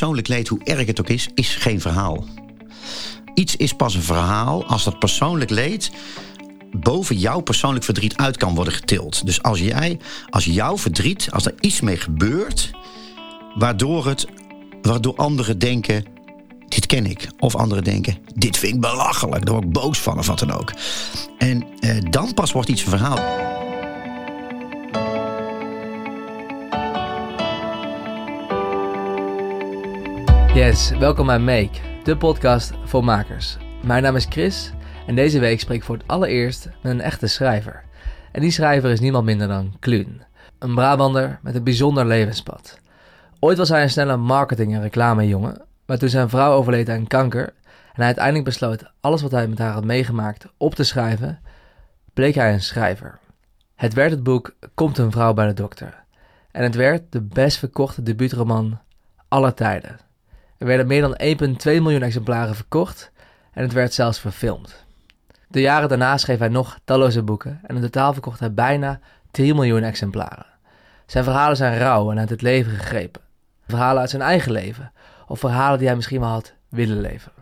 persoonlijk leed, hoe erg het ook is, is geen verhaal. Iets is pas een verhaal als dat persoonlijk leed boven jouw persoonlijk verdriet uit kan worden getild. Dus als jij, als jouw verdriet, als er iets mee gebeurt, waardoor, het, waardoor anderen denken: dit ken ik. Of anderen denken: dit vind ik belachelijk, daar word ik boos van of wat dan ook. En eh, dan pas wordt iets een verhaal. Yes, welkom bij Make, de podcast voor makers. Mijn naam is Chris en deze week spreek ik voor het allereerst met een echte schrijver. En die schrijver is niemand minder dan Kluun. Een Brabander met een bijzonder levenspad. Ooit was hij een snelle marketing- en reclamejongen, maar toen zijn vrouw overleed aan kanker en hij uiteindelijk besloot alles wat hij met haar had meegemaakt op te schrijven, bleek hij een schrijver. Het werd het boek Komt een vrouw bij de dokter. En het werd de best verkochte debuutroman aller tijden. Er werden meer dan 1,2 miljoen exemplaren verkocht en het werd zelfs verfilmd. De jaren daarna schreef hij nog talloze boeken en in totaal verkocht hij bijna 3 miljoen exemplaren. Zijn verhalen zijn rauw en uit het leven gegrepen. Verhalen uit zijn eigen leven of verhalen die hij misschien wel had willen leven.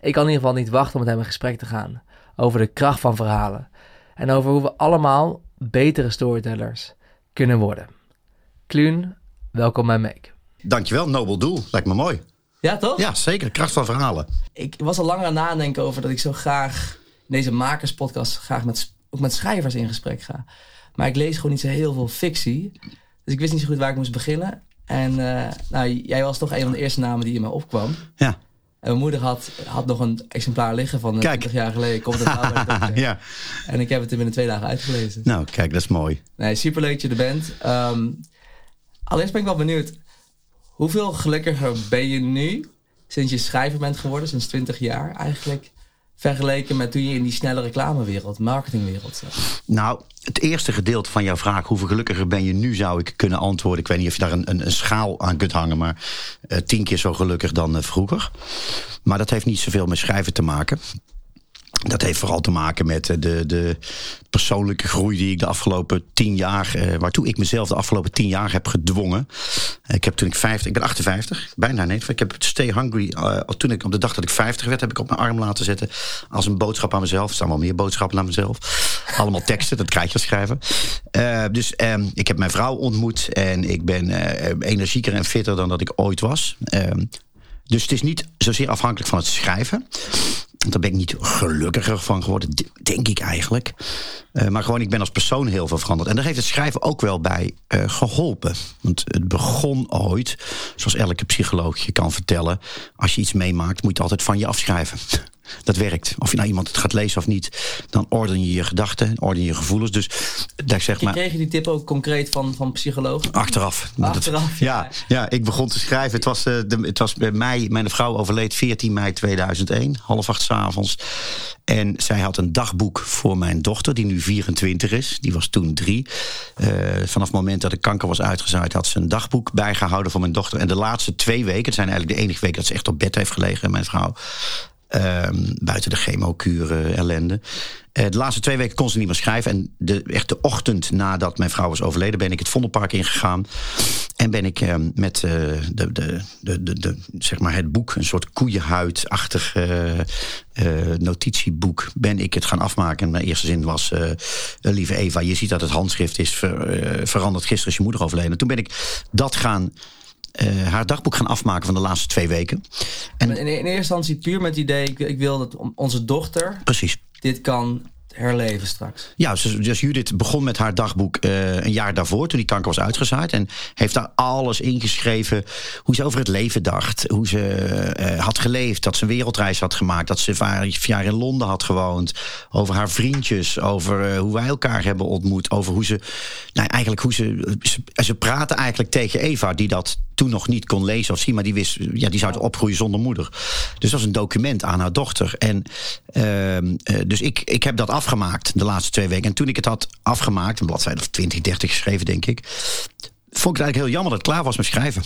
Ik kan in ieder geval niet wachten om met hem in gesprek te gaan over de kracht van verhalen en over hoe we allemaal betere storytellers kunnen worden. Kluun, welkom bij Make. Dankjewel, nobel doel. Lijkt me mooi. Ja, toch? Ja, zeker. Kracht van verhalen. Ik was al langer aan het nadenken over dat ik zo graag in deze makerspodcast graag met, ook met schrijvers in gesprek ga. Maar ik lees gewoon niet zo heel veel fictie. Dus ik wist niet zo goed waar ik moest beginnen. En uh, nou, jij was toch een van de eerste namen die in me opkwam. Ja. En mijn moeder had, had nog een exemplaar liggen van 20 jaar geleden. Komt het nou ja. En ik heb het er binnen twee dagen uitgelezen. Nou, kijk, dat is mooi. Nee, superleuk dat je er bent. Um, allereerst ben ik wel benieuwd. Hoeveel gelukkiger ben je nu sinds je schrijver bent geworden, sinds 20 jaar eigenlijk? Vergeleken met toen je in die snelle reclamewereld, marketingwereld zat? Nou, het eerste gedeelte van jouw vraag, hoeveel gelukkiger ben je nu, zou ik kunnen antwoorden. Ik weet niet of je daar een, een, een schaal aan kunt hangen, maar uh, tien keer zo gelukkig dan uh, vroeger. Maar dat heeft niet zoveel met schrijven te maken. Dat heeft vooral te maken met eh, de, de persoonlijke groei die ik de afgelopen tien jaar, eh, waartoe ik mezelf de afgelopen tien jaar heb gedwongen. Ik heb toen ik 50, ik ben 58, bijna nee. Ik heb Stay Hungry, toen ik op de dag dat ik 50 werd, heb ik op mijn arm laten zetten als een boodschap aan mezelf. Er staan wel meer boodschappen aan mezelf. Allemaal teksten, dat krijg je schrijven. Dus uh, ik heb mijn vrouw ontmoet en ik ben energieker en fitter dan dat ik ooit was. Ehm, dus het is niet zozeer afhankelijk van het schrijven. Daar ben ik niet gelukkiger van geworden, denk ik eigenlijk. Uh, maar gewoon, ik ben als persoon heel veel veranderd. En daar heeft het schrijven ook wel bij uh, geholpen. Want het begon ooit, zoals elke psycholoog je kan vertellen... als je iets meemaakt, moet je altijd van je afschrijven. Dat werkt. Of je nou iemand het gaat lezen of niet, dan orden je je gedachten, orden je je gevoelens. Dus daar zeg maar. Kreeg je die tip ook concreet van, van psychologen? Achteraf. Achteraf. ja, ja, ik begon te schrijven. Het was, uh, de, het was bij mij, mijn vrouw overleed 14 mei 2001, half acht s avonds. En zij had een dagboek voor mijn dochter, die nu 24 is. Die was toen drie. Uh, vanaf het moment dat de kanker was uitgezaaid, had ze een dagboek bijgehouden voor mijn dochter. En de laatste twee weken, het zijn eigenlijk de enige weken dat ze echt op bed heeft gelegen, mijn vrouw. Um, buiten de chemokuren ellende. Uh, de laatste twee weken kon ze niet meer schrijven. En de, echt de ochtend nadat mijn vrouw was overleden... ben ik het Vondelpark ingegaan. En ben ik uh, met uh, de, de, de, de, zeg maar het boek... een soort koeienhuidachtig notitieboek... ben ik het gaan afmaken. En mijn eerste zin was... lieve Eva, je ziet dat het handschrift is ver, veranderd. Gisteren is je moeder overleden. Toen ben ik dat gaan uh, haar dagboek gaan afmaken van de laatste twee weken. En in, in eerste instantie puur met het idee, ik, ik wil dat onze dochter Precies. dit kan herleven straks. Ja, dus, dus Judith begon met haar dagboek uh, een jaar daarvoor, toen die kanker was uitgezaaid. En heeft daar alles ingeschreven. Hoe ze over het leven dacht. Hoe ze uh, had geleefd. Dat ze een wereldreis had gemaakt. Dat ze vijf jaar in Londen had gewoond. Over haar vriendjes. Over uh, hoe wij elkaar hebben ontmoet. Over hoe ze. Nou, eigenlijk hoe ze. Ze, ze praten eigenlijk tegen Eva, die dat toen nog niet kon lezen of zien, maar die wist, ja, die zou opgroeien zonder moeder. Dus dat was een document aan haar dochter. En uh, dus ik, ik heb dat afgemaakt de laatste twee weken. En toen ik het had afgemaakt, een bladzijde of 20, 30 geschreven, denk ik, vond ik het eigenlijk heel jammer dat ik klaar was met schrijven.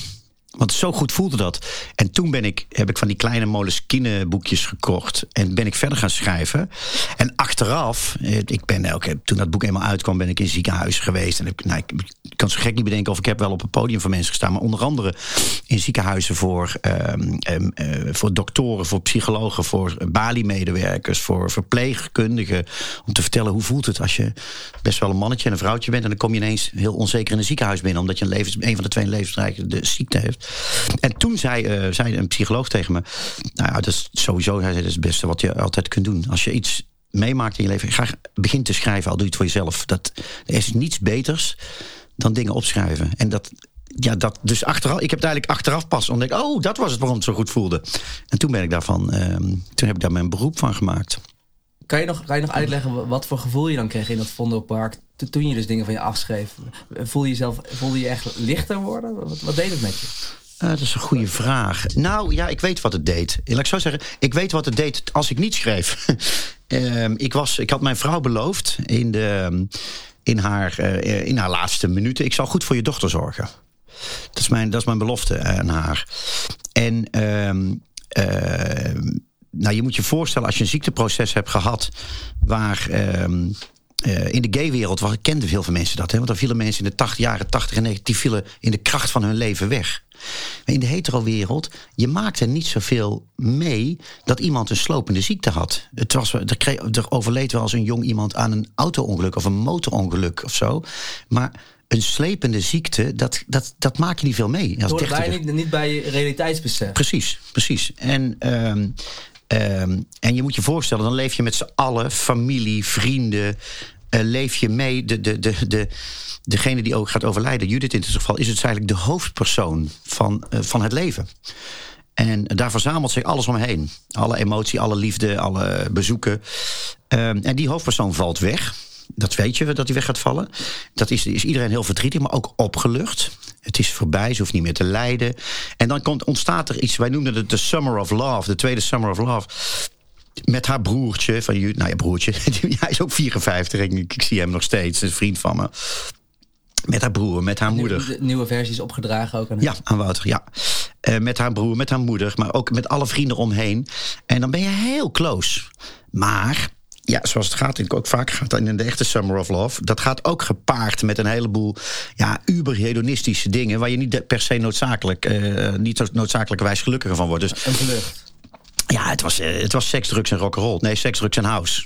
Want zo goed voelde dat. En toen ben ik, heb ik van die kleine Moleskine boekjes gekocht. En ben ik verder gaan schrijven. En achteraf, eh, ik ben toen dat boek eenmaal uitkwam, ben ik in ziekenhuizen geweest. En ik, nou, ik kan zo gek niet bedenken of ik heb wel op een podium voor mensen gestaan. Maar onder andere in ziekenhuizen voor, um, um, uh, voor doktoren, voor psychologen, voor Bali-medewerkers, voor verpleegkundigen. Om te vertellen hoe voelt het als je best wel een mannetje en een vrouwtje bent. En dan kom je ineens heel onzeker in een ziekenhuis binnen. Omdat je een, levens, een van de twee levensbedreigende ziekte heeft. En toen zei, uh, zei een psycholoog tegen me: Nou ja, dat is sowieso hij zei, dat is het beste wat je altijd kunt doen. Als je iets meemaakt in je leven, ga begin te schrijven, al doe je het voor jezelf. Dat, er is niets beters dan dingen opschrijven. En dat, ja, dat, dus achteraf, ik heb het eigenlijk achteraf pas ontdekt. Oh, dat was het waarom het zo goed voelde. En toen ben ik daarvan, uh, toen heb ik daar mijn beroep van gemaakt. Kan je, nog, kan je nog uitleggen wat voor gevoel je dan kreeg in dat Vondelpark toen je dus dingen van je afschreef? Voel je jezelf, voelde je echt lichter worden? Wat, wat deed het met je? Uh, dat is een goede vraag. Nou ja, ik weet wat het deed. Laat ik zo zeggen, ik weet wat het deed als ik niet schreef. uh, ik, was, ik had mijn vrouw beloofd in, de, in, haar, uh, in haar laatste minuten... ik zal goed voor je dochter zorgen. Dat is mijn, dat is mijn belofte aan haar. En ehm, nou, je moet je voorstellen, als je een ziekteproces hebt gehad... waar... Ehm, uh, in de gaywereld kenden veel van mensen dat. Hè? Want dan vielen mensen in de 80, jaren 80 en 90... die vielen in de kracht van hun leven weg. Maar in de hetero-wereld, je maakte niet zoveel mee... dat iemand een slopende ziekte had. Het was, er, kreeg, er overleed wel eens een jong iemand aan een auto-ongeluk... of een motorongeluk of zo. Maar een slepende ziekte, dat, dat, dat maak je niet veel mee. Als Hoort bij niet, niet bij je realiteitsbesef. Precies, precies. En... Um, Um, en je moet je voorstellen, dan leef je met z'n allen, familie, vrienden. Uh, leef je mee. De, de, de, de, degene die ook gaat overlijden, Judith in dit geval, is het eigenlijk de hoofdpersoon van, uh, van het leven. En daar verzamelt zich alles omheen. Alle emotie, alle liefde, alle bezoeken. Um, en die hoofdpersoon valt weg. Dat weet je, dat hij weg gaat vallen. Dat is, is iedereen heel verdrietig, maar ook opgelucht. Het is voorbij, ze hoeft niet meer te lijden. En dan komt, ontstaat er iets, wij noemden het de Summer of Love, de tweede Summer of Love. Met haar broertje, van je, nou ja, broertje, hij is ook 54, ik, ik zie hem nog steeds, een vriend van me. Met haar broer, met haar moeder. De nieuwe versies opgedragen ook aan Ja, aan Wouter, ja. Uh, met haar broer, met haar moeder, maar ook met alle vrienden omheen. En dan ben je heel close. Maar ja, zoals het gaat, ook vaak gaat in de echte Summer of Love. Dat gaat ook gepaard met een heleboel ja, uber-hedonistische dingen. waar je niet per se noodzakelijk, uh, niet noodzakelijkerwijs gelukkiger van wordt. Dus, vlucht. Ja, het was, uh, het was seks, drugs en rock'n'roll. Nee, seks, drugs en house.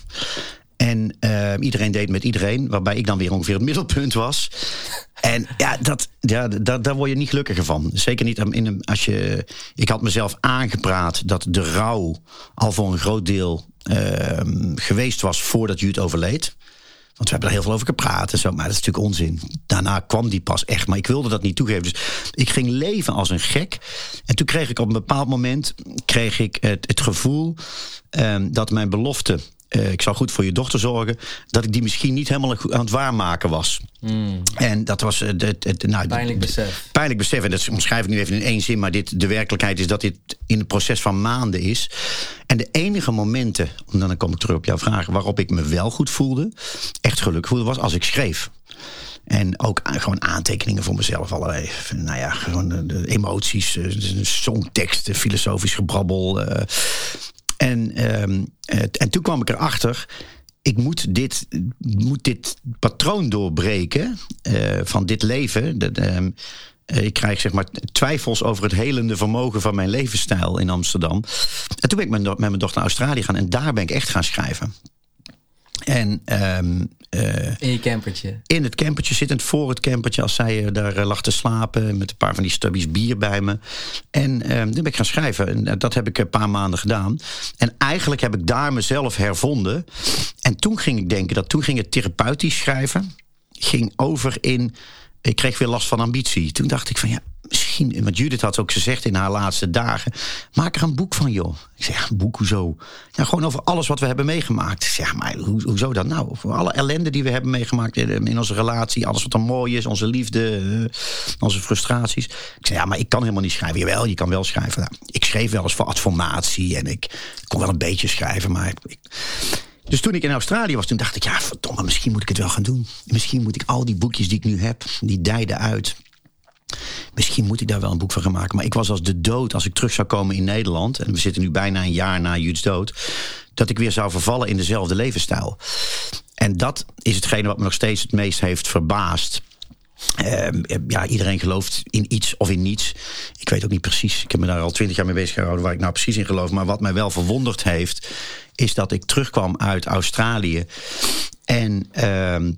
En uh, iedereen deed met iedereen, waarbij ik dan weer ongeveer het middelpunt was. En ja, dat, ja daar, daar word je niet gelukkiger van. Zeker niet in een, als je. Ik had mezelf aangepraat dat de rouw al voor een groot deel uh, geweest was voordat Jut overleed. Want we hebben er heel veel over gepraat en zo, maar dat is natuurlijk onzin. Daarna kwam die pas echt, maar ik wilde dat niet toegeven. Dus ik ging leven als een gek. En toen kreeg ik op een bepaald moment kreeg ik het, het gevoel um, dat mijn belofte uh, ik zou goed voor je dochter zorgen, dat ik die misschien niet helemaal aan het waarmaken was. Mm. En dat was het, het, het nou, pijnlijk besef. Pijnlijk besef. En dat omschrijf ik nu even in één zin, maar dit, de werkelijkheid is dat dit in een proces van maanden is. En de enige momenten, dan kom ik terug op jouw vraag, waarop ik me wel goed voelde, echt gelukkig voelde, was als ik schreef. En ook gewoon aantekeningen voor mezelf. Allerlei, nou ja, gewoon de, emoties, de songteksten, filosofisch gebrabbel. Uh, en, um, en toen kwam ik erachter ik moet dit, moet dit patroon doorbreken uh, van dit leven. Dat, uh, ik krijg zeg maar twijfels over het helende vermogen van mijn levensstijl in Amsterdam. En toen ben ik met, mijn dochter naar Australië gaan en daar ben ik echt gaan schrijven. En, uh, in je campertje? In het campertje, zittend voor het campertje. Als zij uh, daar uh, lag te slapen. Met een paar van die stubbies bier bij me. En toen ben ik gaan schrijven. En dat heb ik een paar maanden gedaan. En eigenlijk heb ik daar mezelf hervonden. En toen ging ik denken dat toen ging het therapeutisch schrijven. Ging over in. Ik kreeg weer last van ambitie. Toen dacht ik van ja, misschien, want Judith had ook gezegd in haar laatste dagen, maak er een boek van, joh. Ik zeg, een boek, hoezo? Ja, gewoon over alles wat we hebben meegemaakt. Zeg, maar ho hoezo dan nou? Over alle ellende die we hebben meegemaakt in onze relatie, alles wat er mooi is, onze liefde, uh, onze frustraties. Ik zeg, ja, maar ik kan helemaal niet schrijven. Jawel, je kan wel schrijven. Nou, ik schreef wel eens voor adformatie en ik, ik kon wel een beetje schrijven, maar ik, dus toen ik in Australië was, toen dacht ik, ja, verdomme, misschien moet ik het wel gaan doen. Misschien moet ik al die boekjes die ik nu heb, die dijden uit. Misschien moet ik daar wel een boek van gaan maken. Maar ik was als de dood als ik terug zou komen in Nederland. En we zitten nu bijna een jaar na Juts dood. Dat ik weer zou vervallen in dezelfde levensstijl. En dat is hetgene wat me nog steeds het meest heeft verbaasd. Ehm, ja, iedereen gelooft in iets of in niets. Ik weet ook niet precies. Ik heb me daar al twintig jaar mee bezig gehouden waar ik nou precies in geloof. Maar wat mij wel verwonderd heeft, is dat ik terugkwam uit Australië. En ehm,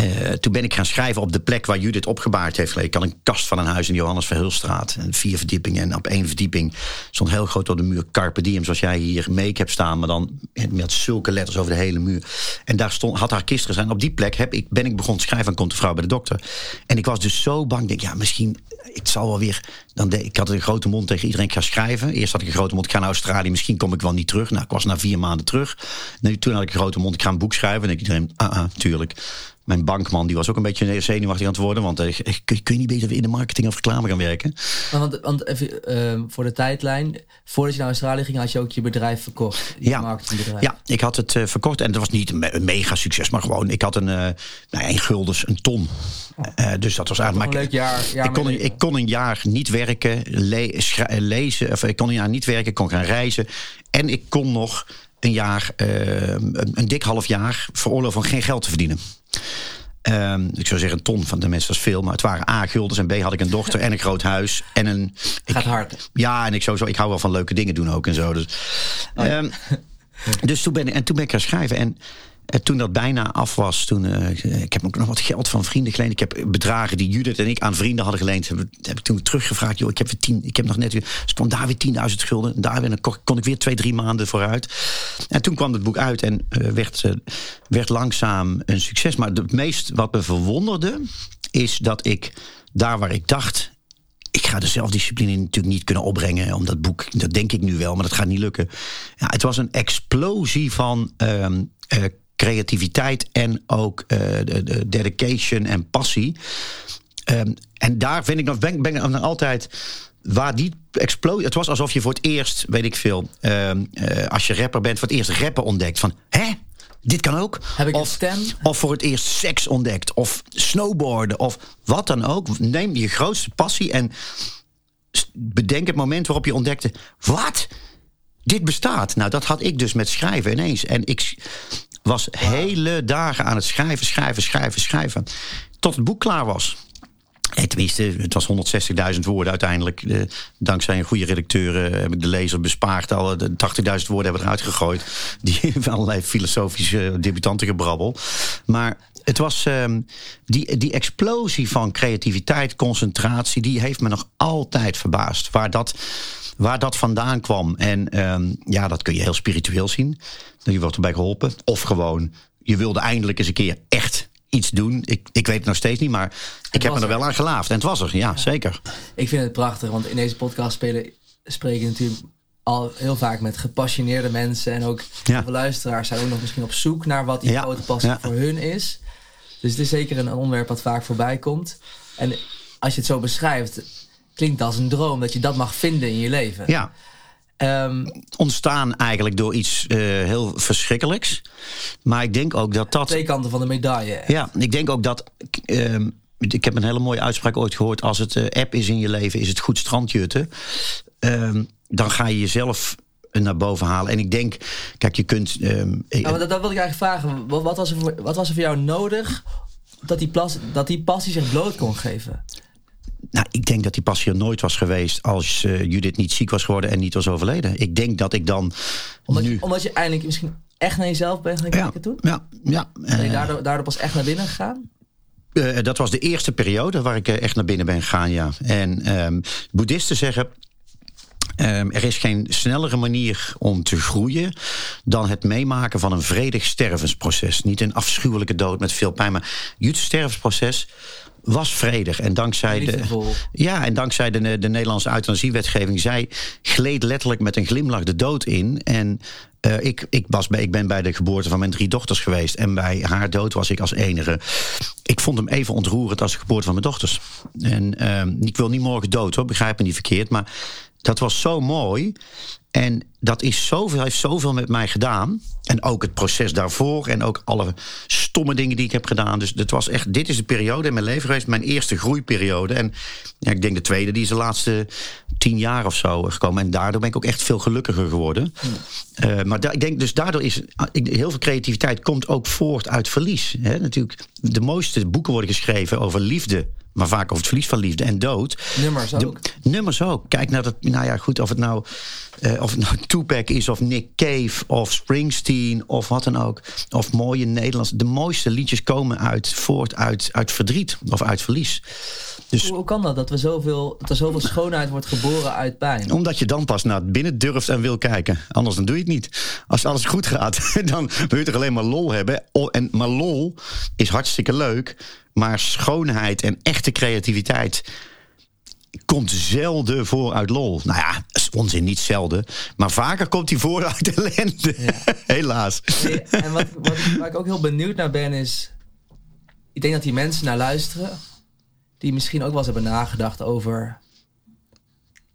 uh, toen ben ik gaan schrijven op de plek waar Judith opgebaard heeft gelegen. Ik had een kast van een huis in Johannes Verhulstraat. Vier verdiepingen. En op één verdieping stond heel groot op de muur Carpe Diem. Zoals jij hier make hebt staan. Maar dan met zulke letters over de hele muur. En daar stond, had haar kist gezien. Op die plek heb ik, ben ik begonnen te schrijven. En komt de vrouw bij de dokter. En ik was dus zo bang. Ik denk, ja, misschien het zal wel weer. Dan ik had een grote mond tegen iedereen. Ik ga schrijven. Eerst had ik een grote mond. Ik ga naar Australië. Misschien kom ik wel niet terug. Nou, ik was na vier maanden terug. Toen had ik een grote mond. Ik ga een boek schrijven. En ik iedereen, ah, ah, tuurlijk. Mijn bankman die was ook een beetje zenuwachtig aan het worden. Want uh, kun, kun, je niet beter in de marketing of reclame gaan werken? Want, want even uh, voor de tijdlijn. Voordat je naar Australië ging, had je ook je bedrijf verkocht. Je ja, marketingbedrijf. ja, ik had het uh, verkocht. En dat was niet een, een, mega succes. Maar gewoon, ik had een, nou, een guldens, een ton. Oh. dus dat was eigenlijk... Leuk jaar. jaar ik, kon een, ik kon een jaar niet werken, le lezen. Of ik kon een jaar niet werken, ik kon gaan reizen. En ik kon nog een jaar, een, een dik half jaar veroorloven om geen geld te verdienen. Um, ik zou zeggen een ton van de mensen, is veel. Maar het waren A, guldens en B, had ik een dochter en een groot huis. En een, ik, Gaat hard. Ja, en ik, sowieso, ik hou wel van leuke dingen doen ook en zo. Dus, oh, ja. um, dus toen ben, ik, en toen ben ik gaan schrijven. En en toen dat bijna af was, toen, uh, ik heb ook nog wat geld van vrienden geleend. Ik heb bedragen die Judith en ik aan vrienden hadden geleend. Heb, heb ik toen teruggevraagd. Joh, ik heb, tien, ik heb nog net weer. stond daar weer 10.000 schulden. Daar weer, kon, ik weer twee, drie maanden vooruit. En toen kwam het boek uit en uh, werd, uh, werd langzaam een succes. Maar het meest wat me verwonderde, is dat ik daar waar ik dacht ik ga de zelfdiscipline natuurlijk niet kunnen opbrengen. Om dat boek, dat denk ik nu wel, maar dat gaat niet lukken. Ja, het was een explosie van uh, creativiteit en ook uh, de, de, dedication en passie. Um, en daar vind ik nog, ben, ben ik nog altijd waar die explosie. Het was alsof je voor het eerst, weet ik veel, um, uh, als je rapper bent, voor het eerst rappen ontdekt. Van hè? Dit kan ook. Heb ik of, een stem? Of voor het eerst seks ontdekt. Of snowboarden. Of wat dan ook. Neem je grootste passie en bedenk het moment waarop je ontdekte: wat? Dit bestaat. Nou, dat had ik dus met schrijven ineens. En ik was hele dagen aan het schrijven, schrijven, schrijven, schrijven. Tot het boek klaar was. Nee, tenminste, het was 160.000 woorden uiteindelijk. Eh, dankzij een goede redacteur uh, heb ik de lezer bespaard. Alle 80.000 woorden hebben eruit gegooid. Die allerlei filosofische debutantengebrabbel. Maar het was uh, die, die explosie van creativiteit, concentratie... die heeft me nog altijd verbaasd. Waar dat, waar dat vandaan kwam. En um, ja, dat kun je heel spiritueel zien. Je wordt erbij geholpen. Of gewoon, je wilde eindelijk eens een keer echt iets doen. Ik, ik weet het nog steeds niet, maar ik heb me er wel aan gelaafd. En het was er, ja, ja, zeker. Ik vind het prachtig, want in deze podcast spelen, spreken natuurlijk al heel vaak met gepassioneerde mensen. En ook ja. luisteraars zijn ook nog misschien op zoek naar wat die ja. grote passie ja. voor hun is. Dus het is zeker een onderwerp wat vaak voorbij komt. En als je het zo beschrijft, klinkt als een droom dat je dat mag vinden in je leven. Ja. Um, ontstaan eigenlijk door iets uh, heel verschrikkelijks. Maar ik denk ook dat dat. Twee kanten van de medaille. Echt. Ja, ik denk ook dat. Um, ik heb een hele mooie uitspraak ooit gehoord. Als het uh, app is in je leven, is het goed strandjutten. Um, dan ga je jezelf naar boven halen. En ik denk, kijk, je kunt. Um, nou, dat, dat wil ik eigenlijk vragen. Wat, wat, was er voor, wat was er voor jou nodig dat die, plas, dat die passie zich bloot kon geven? Nou, ik denk dat die passie er nooit was geweest als uh, Judith niet ziek was geworden en niet was overleden. Ik denk dat ik dan. Omdat, nu... je, omdat je eindelijk misschien echt naar jezelf bent gaan kijken ja, toen? Ja, ja. Ben je daardoor, daardoor pas echt naar binnen gegaan? Uh, dat was de eerste periode waar ik uh, echt naar binnen ben gegaan, ja. En um, boeddhisten zeggen. Um, er is geen snellere manier om te groeien dan het meemaken van een vredig stervensproces. Niet een afschuwelijke dood met veel pijn, maar het stervensproces was vredig. En dankzij de, ja, en dankzij de, de Nederlandse euthanasiewetgeving, zij gleed letterlijk met een glimlach de dood in. En uh, ik, ik, was bij, ik ben bij de geboorte van mijn drie dochters geweest. En bij haar dood was ik als enige. Ik vond hem even ontroerend als de geboorte van mijn dochters. En uh, ik wil niet morgen dood hoor, begrijp me niet verkeerd. Maar dat was zo mooi. En dat is zoveel, heeft zoveel met mij gedaan. En ook het proces daarvoor. En ook alle stomme dingen die ik heb gedaan. Dus het was echt, dit is de periode in mijn leven geweest. Mijn eerste groeiperiode. En ja, ik denk de tweede, die is de laatste tien jaar of zo gekomen. En daardoor ben ik ook echt veel gelukkiger geworden. Uh, maar ik denk dus daardoor is heel veel creativiteit komt ook voort uit verlies. Hè? Natuurlijk, de mooiste boeken worden geschreven over liefde maar vaak over het verlies van liefde en dood. Nummers ook. nummers ook. Kijk naar dat, nou ja, goed, of het nou, uh, of nou Tupac is, of Nick Cave, of Springsteen, of wat dan ook. Of mooie Nederlands. De mooiste liedjes komen uit, voort uit, uit verdriet of uit verlies. Dus, hoe, kan dat, dat, we zoveel, dat er zoveel schoonheid wordt geboren uit pijn? Omdat je dan pas naar binnen durft en wil kijken. Anders dan doe je het niet. Als alles goed gaat, dan wil je toch alleen maar lol hebben. En, maar lol is hartstikke leuk. Maar schoonheid en echte creativiteit komt zelden voor uit lol. Nou ja, onzin, niet zelden. Maar vaker komt hij voor uit ellende. Ja. Helaas. en wat, wat, waar ik ook heel benieuwd naar ben is... Ik denk dat die mensen naar luisteren... die misschien ook wel eens hebben nagedacht over...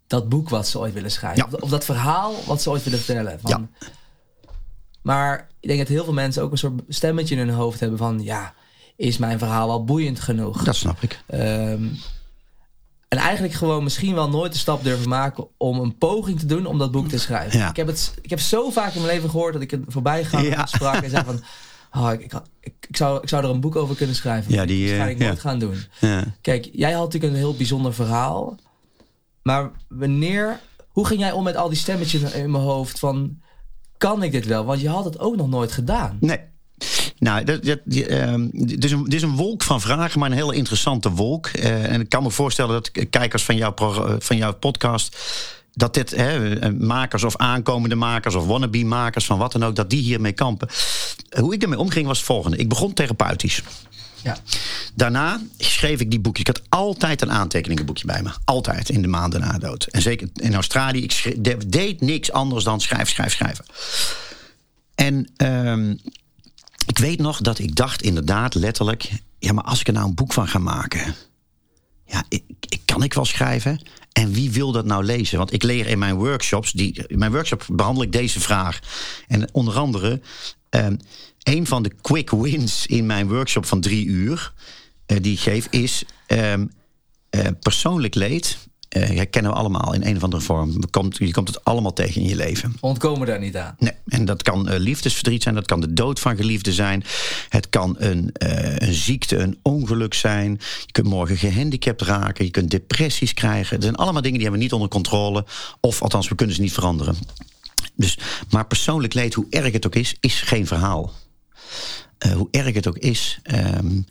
dat boek wat ze ooit willen schrijven. Of, dat verhaal wat ze ooit willen vertellen. Van, ja. Maar ik denk dat heel veel mensen ook een soort stemmetje in hun hoofd hebben van... ja, is mijn verhaal wel boeiend genoeg. Dat snap ik. Ehm, en eigenlijk gewoon misschien wel nooit de stap durven maken om een poging te doen om dat boek te schrijven. Ja. Ik, heb het, ik heb zo vaak in mijn leven gehoord dat ik het voorbij ga ja. sprak en zei van. Oh, ik, ik, ik, zou, ik zou er een boek over kunnen schrijven. Ja, die dat ga ik nooit gaan doen. Ja. Kijk, jij had natuurlijk een heel bijzonder verhaal. Maar wanneer, hoe ging jij om met al die stemmetjes in mijn hoofd van, kan ik dit wel? Want je had het ook nog nooit gedaan. Nee, nou, dat, dat, um, dit, is een, dit is een wolk van vragen, maar een hele interessante wolk. Uh, en ik kan me voorstellen dat kijkers van jouw, van jouw podcast dat dit hè, makers of aankomende makers of wannabe makers van wat dan ook, dat die hiermee kampen. Hoe ik ermee omging was het volgende. Ik begon therapeutisch. Ja. Daarna schreef ik die boekjes. Ik had altijd een aantekeningenboekje bij me. Altijd in de maanden na dood. En zeker in Australië. Ik schreef, deed niks anders dan schrijf, schrijf, schrijven. En um, ik weet nog dat ik dacht inderdaad letterlijk... ja, maar als ik er nou een boek van ga maken... ja, ik, ik kan ik wel schrijven... En wie wil dat nou lezen? Want ik leer in mijn workshops, die, in mijn workshop behandel ik deze vraag. En onder andere, um, een van de quick wins in mijn workshop van drie uur, uh, die ik geef, is um, uh, persoonlijk leed uh, herkennen we allemaal in een of andere vorm. Je komt, je komt het allemaal tegen in je leven. Ontkomen daar niet aan. Nee, en dat kan uh, liefdesverdriet zijn, dat kan de dood van geliefde zijn. Het kan een, uh, een ziekte, een ongeluk zijn. Je kunt morgen gehandicapt raken, je kunt depressies krijgen. Het zijn allemaal dingen die hebben we niet onder controle. Of althans, we kunnen ze niet veranderen. Dus, maar persoonlijk leed, hoe erg het ook is, is geen verhaal. hoe erg het ook is. Um,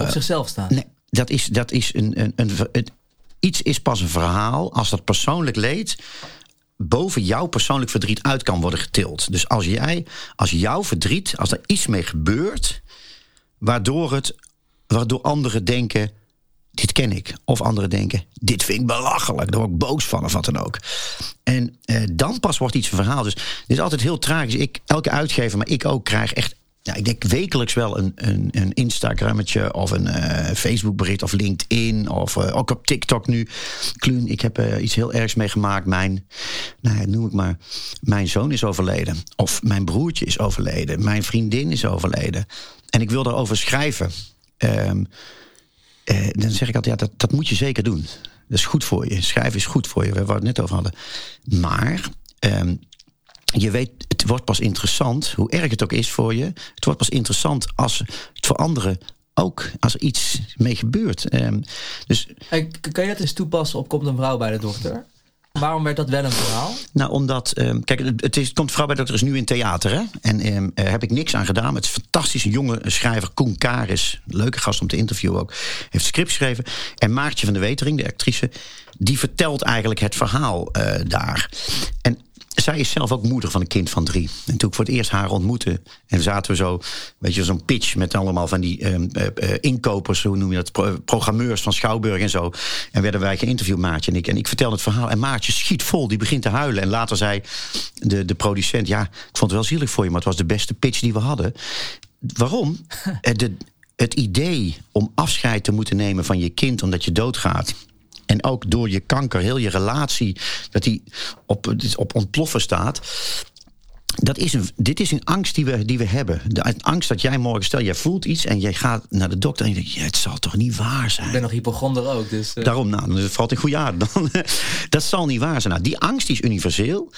Op zichzelf staan. Nee, dat is, dat is een, een, een, een Iets is pas een verhaal als dat persoonlijk leed boven jouw persoonlijk verdriet uit kan worden getild. Dus als jij, als jouw verdriet, als er iets mee gebeurt, waardoor het, waardoor anderen denken, dit ken ik. Of anderen denken, dit vind ik belachelijk. Daar word ik boos van of wat dan ook. En eh, dan pas wordt iets een verhaal. Dus dit is altijd heel tragisch. Ik, elke uitgever, maar ik ook, krijg echt ja, ik denk wekelijks wel een, een, een Instagrammetje of een uh, Facebookbericht of LinkedIn of uh, ook op TikTok nu. Kluun, ik heb uh, iets heel ergs meegemaakt. Mijn, nou ja, noem ik maar, mijn zoon is overleden. Of mijn broertje is overleden. Mijn vriendin is overleden. En ik wil daarover schrijven. Um, dan zeg ik altijd, ja, dat, dat moet je zeker doen. Dat is goed voor je. Schrijven is goed voor je, we het net over hadden. Maar um, je weet, het wordt pas interessant, hoe erg het ook is voor je. Het wordt pas interessant als het voor anderen ook, als er iets mee gebeurt. Um, dus, kan je dat eens toepassen op Komt een vrouw bij de dokter? Waarom werd dat wel een verhaal? Nou, omdat, um, kijk, het, is, komt vrouw bij de dokter is nu in theater. Hè? En um, uh, heb ik niks aan gedaan. Met fantastische jonge schrijver Koen Karis. Leuke gast om te interviewen ook. Heeft script geschreven. En Maartje van de Wetering, de actrice. Die vertelt eigenlijk het verhaal uh, daar. En zij is zelf ook moeder van een kind van drie. En toen ik voor het eerst haar ontmoette... en zaten we zo, weet je, zo'n pitch met allemaal van die uh, uh, inkopers... hoe noem je dat, programmeurs van Schouwburg en zo. En werden wij geïnterviewd, Maartje en ik. En ik vertelde het verhaal en Maartje schiet vol, die begint te huilen. En later zei de, de producent... ja, ik vond het wel zielig voor je, maar het was de beste pitch die we hadden. Waarom? de, het idee om afscheid te moeten nemen van je kind omdat je doodgaat En ook door je kanker, heel je relatie, dat die op, op ontploffen staat. Dat is een, dit is een angst die we, die we hebben. De angst dat jij morgen, stel jij voelt iets en jij gaat naar de dokter en je denkt, ja, het zal toch niet waar zijn. Ik ben nog hypochonder ook. Dus, uh... Daarom, nou, dan valt in goede aard. Dan, dat zal niet waar zijn. Nou, die angst is universeel.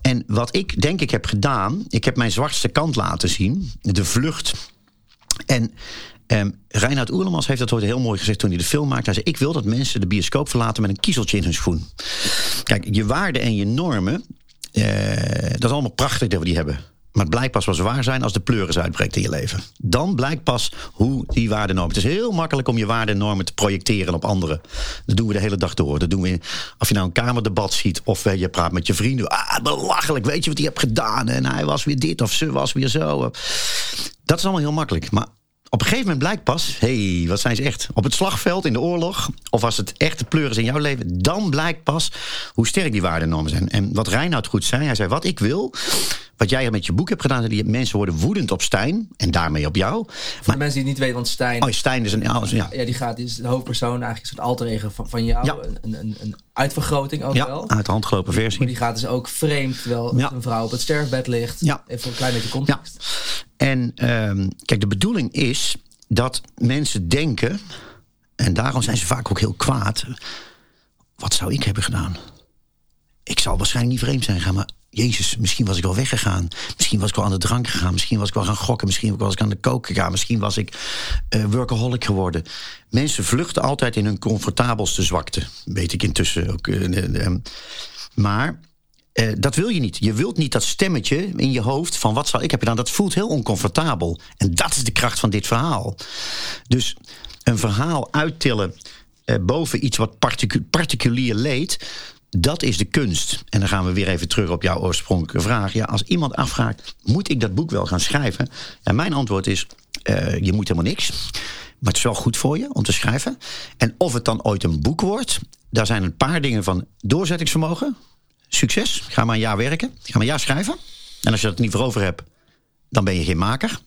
En wat ik denk ik heb gedaan, ik heb mijn zwartste kant laten zien, de vlucht. En um, Reinhard Oerlemans heeft dat ooit heel mooi gezegd toen hij de film maakte. Hij zei: Ik wil dat mensen de bioscoop verlaten met een kiezeltje in hun schoen. Kijk, je waarden en je normen, uh, dat is allemaal prachtig dat we die hebben. Maar het blijkt pas wel waar zijn als de pleuris uitbreekt in je leven. Dan blijkt pas hoe die waarden normen. Het is heel makkelijk om je waarden en normen te projecteren op anderen. Dat doen we de hele dag door. Dat doen we of je nou een kamerdebat ziet of je praat met je vrienden. Ah, belachelijk, weet je wat hij hebt gedaan? En hij was weer dit of ze was weer zo. Dat is allemaal heel makkelijk. Maar op een gegeven moment blijkt pas, hé, hey, wat zijn ze echt? Op het slagveld, in de oorlog, of als het echte pleuris in jouw leven, dan blijkt pas hoe sterk die waarden zijn. En wat Reinoud goed zei, hij zei: Wat ik wil, wat jij met je boek hebt gedaan, die mensen worden woedend op Stijn en daarmee op jou. Voor maar, de mensen die het niet weten, want Stijn. Oh, Stijn is een. Ja, ja die gaat, die is de hoofdpersoon, eigenlijk een soort alter ego van, van jou. Ja. Een, een, een uitvergroting ook ja, wel. Uit de hand gelopen versie. Maar die gaat dus ook vreemd, terwijl ja. een vrouw op het sterfbed ligt. Ja. Even een klein beetje context. Ja. En um, kijk, de bedoeling is dat mensen denken, en daarom zijn ze vaak ook heel kwaad. Wat zou ik hebben gedaan? Ik zal waarschijnlijk niet vreemd zijn gaan, maar Jezus, misschien was ik wel weggegaan. Misschien was ik wel aan de drank gegaan. Misschien was ik wel gaan gokken. Misschien was ik aan de kook gegaan. Misschien was ik uh, workaholic geworden. Mensen vluchten altijd in hun comfortabelste zwakte. Weet ik intussen ook. Uh, uh, maar dat wil je niet. Je wilt niet dat stemmetje in je hoofd van wat zal ik heb gedaan. Dat voelt heel oncomfortabel. En dat is de kracht van dit verhaal. Dus een verhaal uittillen boven iets wat particu particulier leed. Dat is de kunst. En dan gaan we weer even terug op jouw oorspronkelijke vraag. Ja, als iemand afvraagt, moet ik dat boek wel gaan schrijven? Ja, mijn antwoord is, uh, je moet helemaal niks. Maar het is wel goed voor je om te schrijven. En of het dan ooit een boek wordt, daar zijn een paar dingen van doorzettingsvermogen succes. Ga maar een jaar werken. Ga maar een jaar schrijven. En als je dat niet voor over hebt, dan ben je geen maker.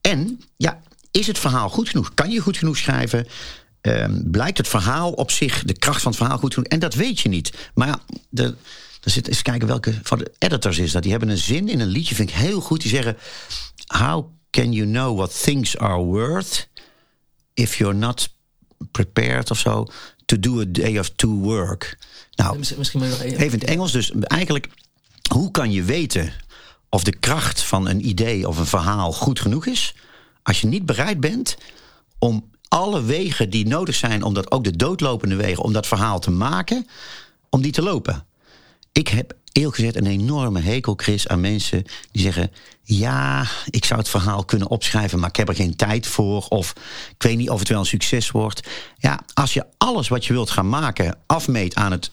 En ja, is het verhaal goed genoeg? Kan je goed genoeg schrijven? Um, blijkt het verhaal op zich, de kracht van het verhaal goed genoeg? En dat weet je niet. Maar ja, de, er zit eens kijken welke van de editors is dat. Die hebben een zin in een liedje, vind ik heel goed. Die zeggen: How can you know what things are worth if you're not prepared of zo to do a day of two work? Nou, misschien nog even in het Engels. Dus eigenlijk, hoe kan je weten of de kracht van een idee of een verhaal goed genoeg is, als je niet bereid bent om alle wegen die nodig zijn, om dat ook de doodlopende wegen, om dat verhaal te maken, om die te lopen. Ik heb eerlijk gezegd een enorme hekel, Chris, aan mensen die zeggen: Ja, ik zou het verhaal kunnen opschrijven, maar ik heb er geen tijd voor. Of ik weet niet of het wel een succes wordt. Ja, als je alles wat je wilt gaan maken afmeet aan het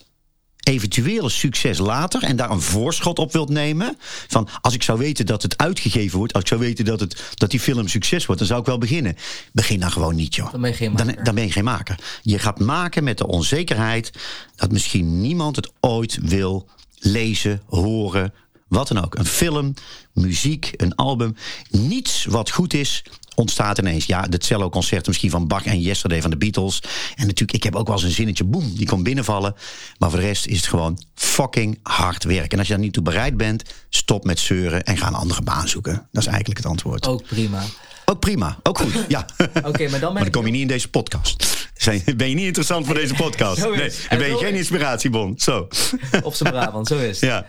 eventuele succes later en daar een voorschot op wilt nemen. Van als ik zou weten dat het uitgegeven wordt, als ik zou weten dat, het, dat die film succes wordt, dan zou ik wel beginnen. Begin dan gewoon niet, joh. Dan ben je geen maker. Dan, dan ben je geen maker. Je gaat maken met de onzekerheid dat misschien niemand het ooit wil lezen, horen, wat dan ook. Een film, muziek, een album. Niets wat goed is, ontstaat ineens. Ja, het cello-concert misschien van Bach en Yesterday van de Beatles. En natuurlijk, ik heb ook wel eens een zinnetje, boem, die komt binnenvallen. Maar voor de rest is het gewoon fucking hard werken. En als je daar niet toe bereid bent, stop met zeuren en ga een andere baan zoeken. Dat is eigenlijk het antwoord. Ook prima. Ook prima, ook goed, ja. Oké, maar dan, maar dan kom je niet in deze podcast. Ben je niet interessant voor deze podcast? Nee, en ben je geen inspiratiebon. Zo. Op zijn Brabant, zo is het. Ja.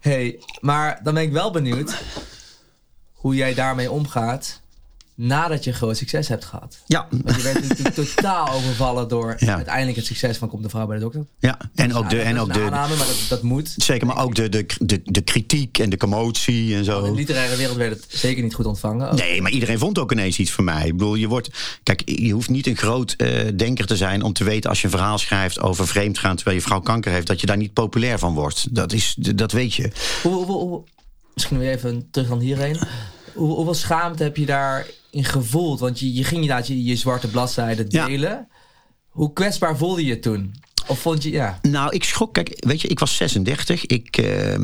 Hey, maar dan ben ik wel benieuwd hoe jij daarmee omgaat nadat je groot succes hebt gehad. Ja. Want je werd natuurlijk totaal overvallen door uiteindelijk het succes van Komt de Vrouw bij de Dokter. Ja, en ook de... En ook de aanname, maar dat, dat moet. Zeker, maar ook de, de, de, de kritiek en de commotie en zo. In de literaire wereld werd het zeker niet goed ontvangen. Nee, maar iedereen vond ook ineens iets van mij. Ik bedoel, je wordt... Kijk, je hoeft niet een groot uh, denker te zijn om te weten als je een verhaal schrijft over vreemdgaan terwijl je vrouw kanker heeft, dat je daar niet populair van wordt. Dat, is, dat weet je. Hoe, hoe, hoe, misschien weer even terug dan hierheen. Hoe, hoeveel schaamte heb je daar in gevoeld? Want je, je ging inderdaad je, je zwarte bladzijde delen. Ja. Hoe kwetsbaar voelde je toen? Of vond je, ja? Nou, ik schrok. Kijk, weet je, ik was 36. Ik uh, uh,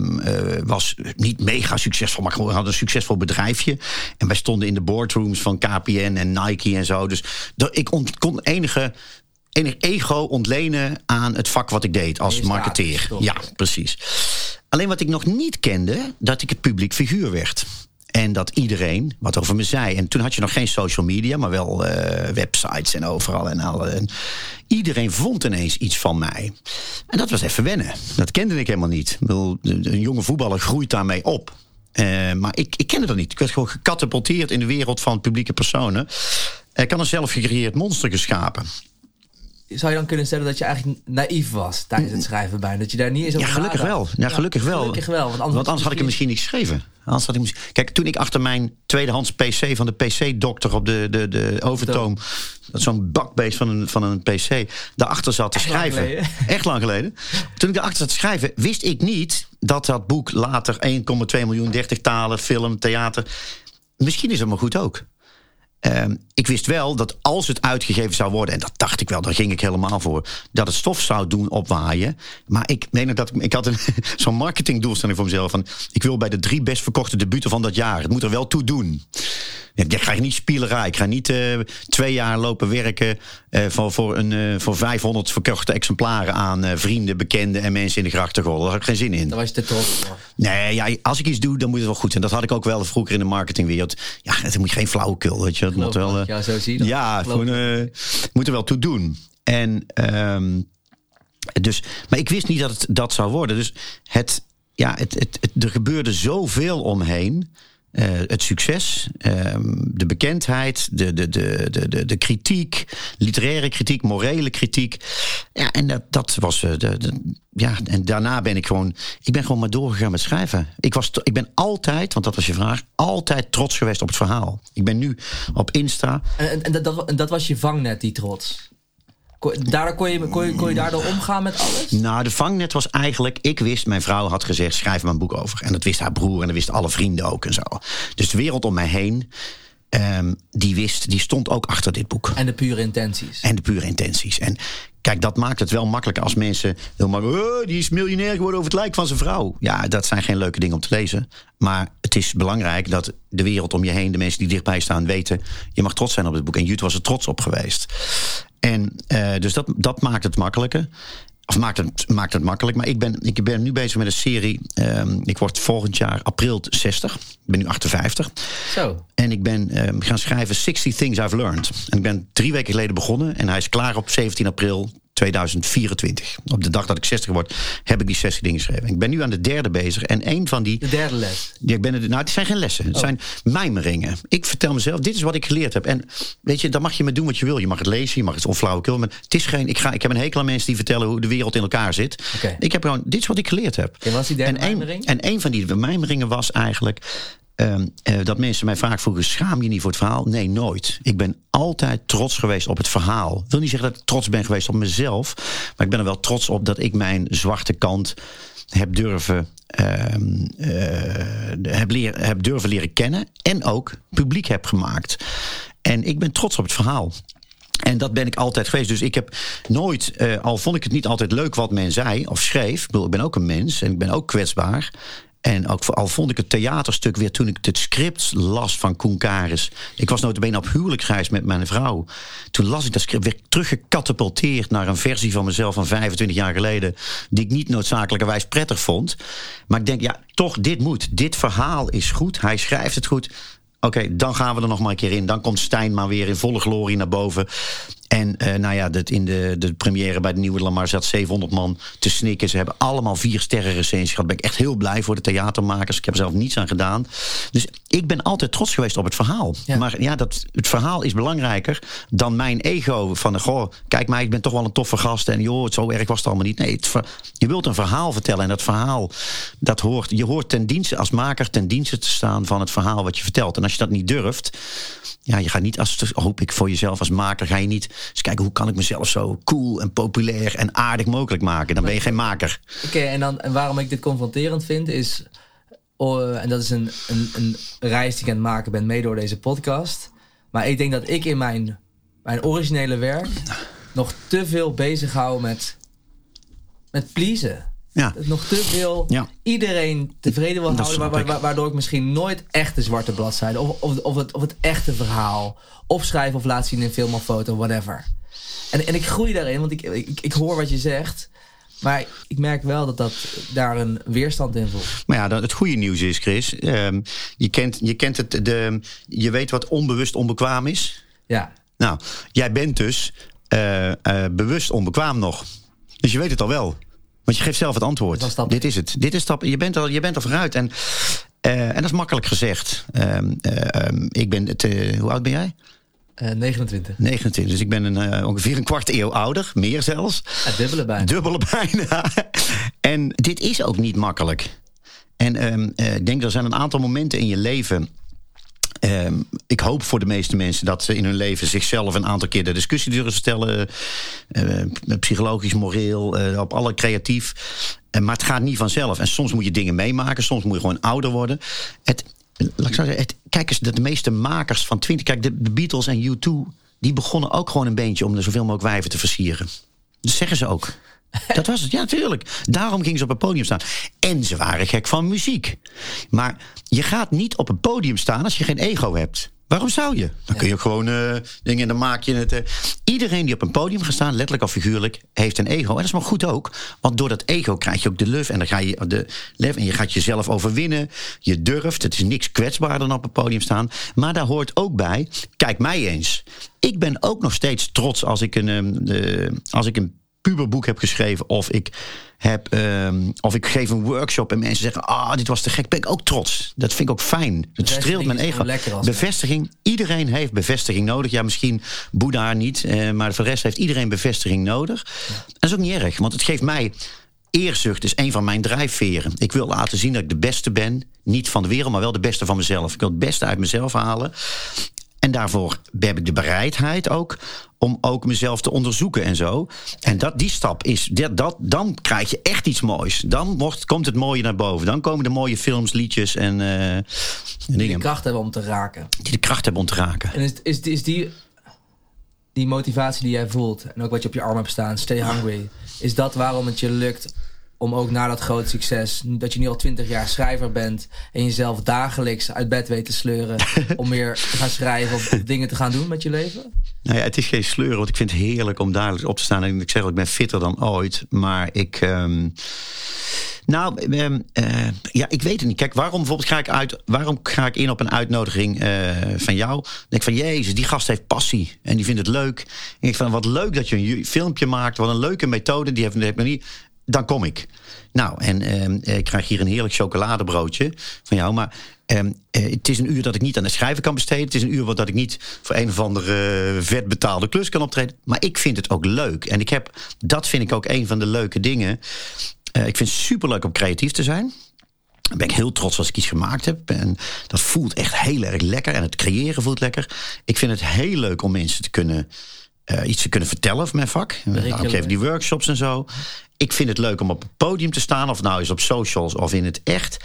was niet mega succesvol, maar gewoon had een succesvol bedrijfje. En wij stonden in de boardrooms van KPN en Nike en zo. Dus ik kon enige enig ego ontlenen aan het vak wat ik deed als marketeer. Ja, precies. Alleen wat ik nog niet kende, dat ik het publiek figuur werd. En dat iedereen wat over me zei. En toen had je nog geen social media, maar wel eh, websites en overal. En, alle, en iedereen vond ineens iets van mij. En dat was even wennen. Dat kende ik helemaal niet. Een jonge voetballer groeit daarmee op. Eh, maar ik, ik kende dat niet. Ik werd gewoon gecatapulteerd in de wereld van publieke personen. Ik had een zelf gecreëerd monster geschapen. Zou je dan kunnen stellen dat je eigenlijk naïef was tijdens het schrijven bijna? Dat je daar niet eens Ja, over gelukkig nadacht? wel. Ja, gelukkig wel. Gelukkig wel, want anders, Want anders had ik hem misschien niet geschreven. Anders had ik misschien... Kijk, toen ik achter mijn tweedehands PC van de PC-dokter op de, de, de Overtoom... zo'n bakbeest van een, van een PC... daarachter zat te Echt schrijven. Echt lang geleden. Toen ik daarachter zat te schrijven, wist ik niet... dat dat boek later 1,2 miljoen, 30 talen, film, theater... Misschien is dat maar goed ook. Ehm, ik wist wel dat als het uitgegeven zou worden, en dat dacht ik wel, daar ging ik helemaal voor, dat het stof zou doen opwaaien. Maar ik meen dat ik, ik had een, zo'n marketingdoelstelling voor mezelf van, ik wil bij de drie best verkochte debuten van dat jaar. Het moet er wel toe doen. Ik ga niet spielerij. Ik ga niet eh, twee jaar lopen werken eh, voor, voor, een, eh, voor 500 verkochte exemplaren aan vrienden, bekenden en mensen in de grachtengordel. Daar had ik geen zin in. Daar was je te trots voor. Nee, ja, als ik iets doe, dan moet het wel goed zijn. Dat had ik ook wel vroeger in de marketingwereld. Ja, het moet geen flauwekul, weet je. Moet wel, dat eh, jou zo zie, dan ja, geloof gewoon, eh, moet er wel toe doen. En, ehm, dus, maar ik wist niet dat het dat zou worden. Dus het, ja, het, het, het- er gebeurde zoveel omheen. Eh, het succes, ehm, de bekendheid, de, de, de, de, de, kritiek, literaire kritiek, morele kritiek. Ja, en dat, dat was. eh, de, de- ja, en daarna ben ik gewoon. Ik ben gewoon maar doorgegaan met schrijven. Ik, was, ik ben altijd, want dat was je vraag, altijd trots geweest op het verhaal. Ik ben nu op Insta. En, en, dat, en dat was je vangnet, die trots. Daardoor kon, je, kon, je, kon je daardoor omgaan met alles? Nou, de vangnet was eigenlijk. Ik wist, mijn vrouw had gezegd: schrijf maar een boek over. En dat wist haar broer en dat wisten alle vrienden ook en zo. Dus de wereld om mij heen, ehm, die wist, die stond ook achter dit boek. En de pure intenties. En de pure intenties. En kijk, dat maakt het wel makkelijker als mensen helemaal. Oh, die is miljonair geworden over het lijk van zijn vrouw. Ja, dat zijn geen leuke dingen om te lezen. Maar het is belangrijk dat de wereld om je heen, de mensen die dichtbij staan, weten. Je mag trots zijn op het boek. En Jut was er trots op geweest. En eh, dus dat, dat maakt het makkelijker. Of maakt het, maakt het makkelijk. Maar ik ben, ik ben nu bezig met een serie. ehm, ik word volgend jaar april 60. Ik ben nu 58. Zo. En ik ben ehm, gaan schrijven 60 Things I've Learned. En ik ben drie weken geleden begonnen. En hij is klaar op 17 april 2024. Op de dag dat ik 60 word, heb ik die 60 dingen geschreven. Ik ben nu aan de derde bezig. En een van die. De derde les. Ja, ik ben het, nou, het zijn geen lessen. Het zijn mijmeringen. Ik vertel mezelf, dit is wat ik geleerd heb. En weet je, dan mag je me doen wat je wil. Je mag het lezen, je mag het onflauwekul. Maar het is geen, ik, ga, ik heb een hekel aan mensen die vertellen hoe de wereld in elkaar zit. Ik heb gewoon, dit is wat ik geleerd heb. Wat is die derde en, een, mijmering? en een van die mijmeringen was eigenlijk... ehm, eh, dat mensen mij vaak vroegen, schaam je niet voor het verhaal? Nee, nooit. Ik ben altijd trots geweest op het verhaal. Ik wil niet zeggen dat ik trots ben geweest op mezelf. Maar ik ben er wel trots op dat ik mijn zwarte kant heb durven, ehm, eh, heb, leer, heb durven leren kennen. En ook publiek heb gemaakt. En ik ben trots op het verhaal. En dat ben ik altijd geweest. Dus ik heb nooit, eh, al vond ik het niet altijd leuk wat men zei of schreef. Ik, bedoel, ik ben ook een mens en ik ben ook kwetsbaar. En ook, al vond ik het theaterstuk weer toen ik het script las van Koen Karis. Ik was notabene op huwelijksreis met mijn vrouw. Toen las ik dat script, ik teruggecatapulteerd naar een versie van mezelf van 25 jaar geleden. Die ik niet noodzakelijkerwijs prettig vond. Maar ik denk, ja, toch, dit moet. Dit verhaal is goed. Hij schrijft het goed. Oké, dan gaan we er nog maar een keer in. Dan komt Stijn maar weer in volle glorie naar boven. En eh, nou ja, dat in de, de première bij de Nieuwe Lamar zat 700 man te snikken. Ze hebben allemaal vier sterren recensies gehad. Daar ben ik echt heel blij voor de theatermakers. Ik heb er zelf niets aan gedaan. Dus ik ben altijd trots geweest op het verhaal. Ja. Maar ja, dat, het verhaal is belangrijker dan mijn ego. Van, goh, kijk mij, ik ben toch wel een toffe gast. En joh, het zo erg was het allemaal niet. Nee, het je wilt een verhaal vertellen. En dat verhaal, dat hoort, je hoort ten dienste als maker ten dienste te staan van het verhaal wat je vertelt. En als je dat niet durft, ja, je gaat niet, als, hoop ik voor jezelf als maker, ga je niet eens kijken hoe kan ik mezelf zo cool en populair en aardig mogelijk maken. Dan ben je geen maker. Oké, en, dan, en waarom ik dit confronterend vind is... en dat is een, een, een reis die ik aan het maken ben, mee door deze podcast. Maar ik denk dat ik in mijn, mijn originele werk nog te veel bezig hou met, met pleasen. Ja. Nog te veel Ja. iedereen tevreden wil houden, wa- wa- waardoor ik misschien nooit echt de zwarte bladzijde of, of, of, het, of het echte verhaal opschrijven of laten zien in film of foto, whatever. En, en ik groei daarin, want ik, ik, ik hoor wat je zegt. Maar ik merk wel dat, dat daar een weerstand in voelt. Maar ja, dan, het goede nieuws is, Chris. ehm, je, kent, je kent het. De, je weet wat onbewust onbekwaam is. Ja, Nou, jij bent dus eh, eh, bewust onbekwaam nog. Dus je weet het al wel. Want je geeft zelf het antwoord. Dat Dit is het. Dit is stap. Je bent al, je bent al vooruit. En, eh, en dat is makkelijk gezegd. Ehm, eh, ehm, ik ben. Hoe oud ben jij? eh 29. 29. Dus ik ben een, eh, ongeveer een kwart eeuw ouder. Meer zelfs. Dubbele bijna. Dubbele bijna. en dit is ook niet makkelijk. En ehm, eh, ik denk er zijn een aantal momenten in je leven. Ehm, ik hoop voor de meeste mensen dat ze in hun leven zichzelf een aantal keer de discussie durven stellen. eh, psychologisch, moreel, eh, op alle creatief. Eh, maar het gaat niet vanzelf. En soms moet je dingen meemaken. Soms moet je gewoon ouder worden. Het, laat ik zeggen, het, kijk eens, de meeste makers van 20. Kijk, de, de Beatles en U2. Die begonnen ook gewoon een beetje om er zoveel mogelijk wijven te versieren. Dat zeggen ze ook. Dat was het, ja, natuurlijk. Daarom gingen ze op een podium staan. En ze waren gek van muziek. Maar je gaat niet op een podium staan als je geen ego hebt. Waarom zou je? Dan kun je ook gewoon eh, dingen en dan maak je het. eh. Iedereen die op een podium gaat staan, letterlijk of figuurlijk, heeft een ego. En dat is maar goed ook. Want door dat ego krijg je ook de luf. En dan ga je de lef en je gaat jezelf overwinnen. Je durft. Het is niks kwetsbaarder dan op een podium staan. Maar daar hoort ook bij. Kijk mij eens. Ik ben ook nog steeds trots als ik een, ehm, de, als ik een puberboek heb geschreven of ik heb ehm, of ik geef een workshop en mensen zeggen ah dit was te gek. Ben ik ook trots. Dat vind ik ook fijn. Het streelt mijn ego. bevestiging. Iedereen heeft bevestiging nodig. Ja misschien Boeddha niet eh, maar voor de rest heeft iedereen bevestiging nodig. Dat is ook niet erg want het geeft mij Eerzucht. Is een van mijn drijfveren. Ik wil laten zien dat ik de beste ben. Niet van de wereld, maar wel de beste van mezelf. Ik wil het beste uit mezelf halen. En daarvoor heb ik de bereidheid ook om ook mezelf te onderzoeken en zo. En dat, die stap is, dat, dat, dan krijg je echt iets moois. Dan wordt, komt het mooie naar boven. Dan komen de mooie films, liedjes en, eh, en Die de dingen kracht hebben om te raken. die de kracht hebben om te raken. En is, is, is die, die motivatie die jij voelt, en ook wat je op je arm hebt staan, stay hungry, is dat waarom het je lukt om ook na dat grote succes, dat je nu al twintig jaar schrijver bent en jezelf dagelijks uit bed weet te sleuren om weer te gaan schrijven of dingen te gaan doen met je leven? Nou ja, het is geen sleuren, want ik vind het heerlijk om dagelijks op te staan. En ik zeg ook, ik ben fitter dan ooit. Maar ik. ehm, nou, ehm, eh, ja, ik weet het niet. Kijk, waarom bijvoorbeeld ga ik uit? Waarom ga ik in op een uitnodiging eh, van jou? Dan denk ik van Jezus, die gast heeft passie en die vindt het leuk. En ik van wat leuk dat je een filmpje maakt, wat een leuke methode. Die heeft, die heeft nog niet. Dan kom ik. Nou, en ehm, ik krijg hier een heerlijk chocoladebroodje van jou. Maar ehm, eh, het is een uur dat ik niet aan het schrijven kan besteden. Het is een uur wat dat ik niet voor een of andere eh, vet betaalde klus kan optreden. Maar ik vind het ook leuk. En ik heb, dat vind ik ook een van de leuke dingen. Eh, ik vind het superleuk om creatief te zijn. Dan ben ik heel trots als ik iets gemaakt heb. En dat voelt echt heel erg lekker. En het creëren voelt lekker. Ik vind het heel leuk om mensen te kunnen, eh, iets te kunnen vertellen over mijn vak. Daarom geef ik die workshops en zo. Ik vind het leuk om op het podium te staan. Of nou is op socials of in het echt.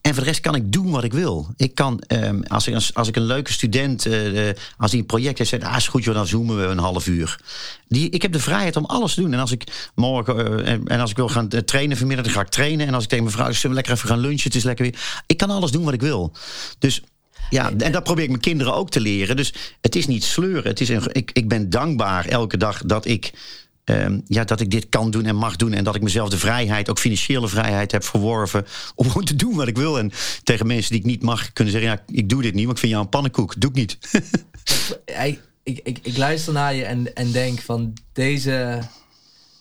En voor de rest kan ik doen wat ik wil. Ik kan, ehm, als, ik, als, als ik een leuke student, eh, als die een project heeft, zegt, ah, is goed, joh, dan zoomen we een half uur. Die, ik heb de vrijheid om alles te doen. En als ik morgen, eh, en, en als ik wil gaan eh, trainen vanmiddag, dan ga ik trainen. En als ik tegen mijn vrouw, zullen we lekker even gaan lunchen, het is lekker weer. Ik kan alles doen wat ik wil. Dus ja, en dat probeer ik mijn kinderen ook te leren. Dus het is niet sleuren. Het is een, ik, ik ben dankbaar elke dag dat ik, ehm, ja, dat ik dit kan doen en mag doen. En dat ik mezelf de vrijheid, ook financiële vrijheid, heb verworven. Om gewoon te doen wat ik wil. En tegen mensen die ik niet mag kunnen zeggen: ja, ik doe dit niet, want ik vind jou een pannenkoek. Doe ik niet. Ik, ik, ik, ik luister naar je en, en denk van deze.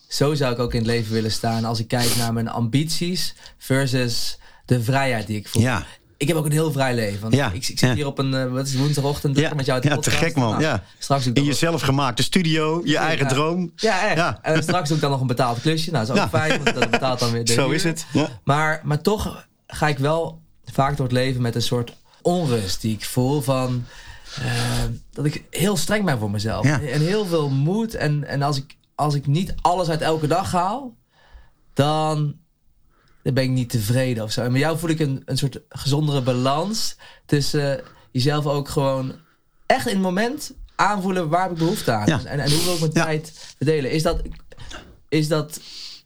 Zo zou ik ook in het leven willen staan als ik kijk naar mijn ambities versus de vrijheid die ik voel. ja. Ik heb ook een heel vrij leven. Want Ja, ik, ik zit hier op een eh, wat is woensdagochtend Ja, met jou te ja, te gek, man, ja. Straks In dan je zelfgemaakte studio, je eigen droom. Ja, echt. Ja. En straks doe ik dan nog een betaald klusje. Nou, dat is ook fijn, want dat betaalt dan weer de Zo is het. Ja. Maar, maar toch ga ik wel vaak door het leven met een soort onrust die ik voel van... eh, dat ik heel streng ben voor mezelf. En heel veel moed. En, en als, ik, als ik niet alles uit elke dag haal, dan, dan ben ik niet tevreden of zo. En met jou voel ik een, een soort gezondere balans tussen jezelf ook gewoon echt in het moment aanvoelen waar heb ik behoefte aan. Ja. En, en hoe wil ik mijn Ja. tijd verdelen. Is dat, is dat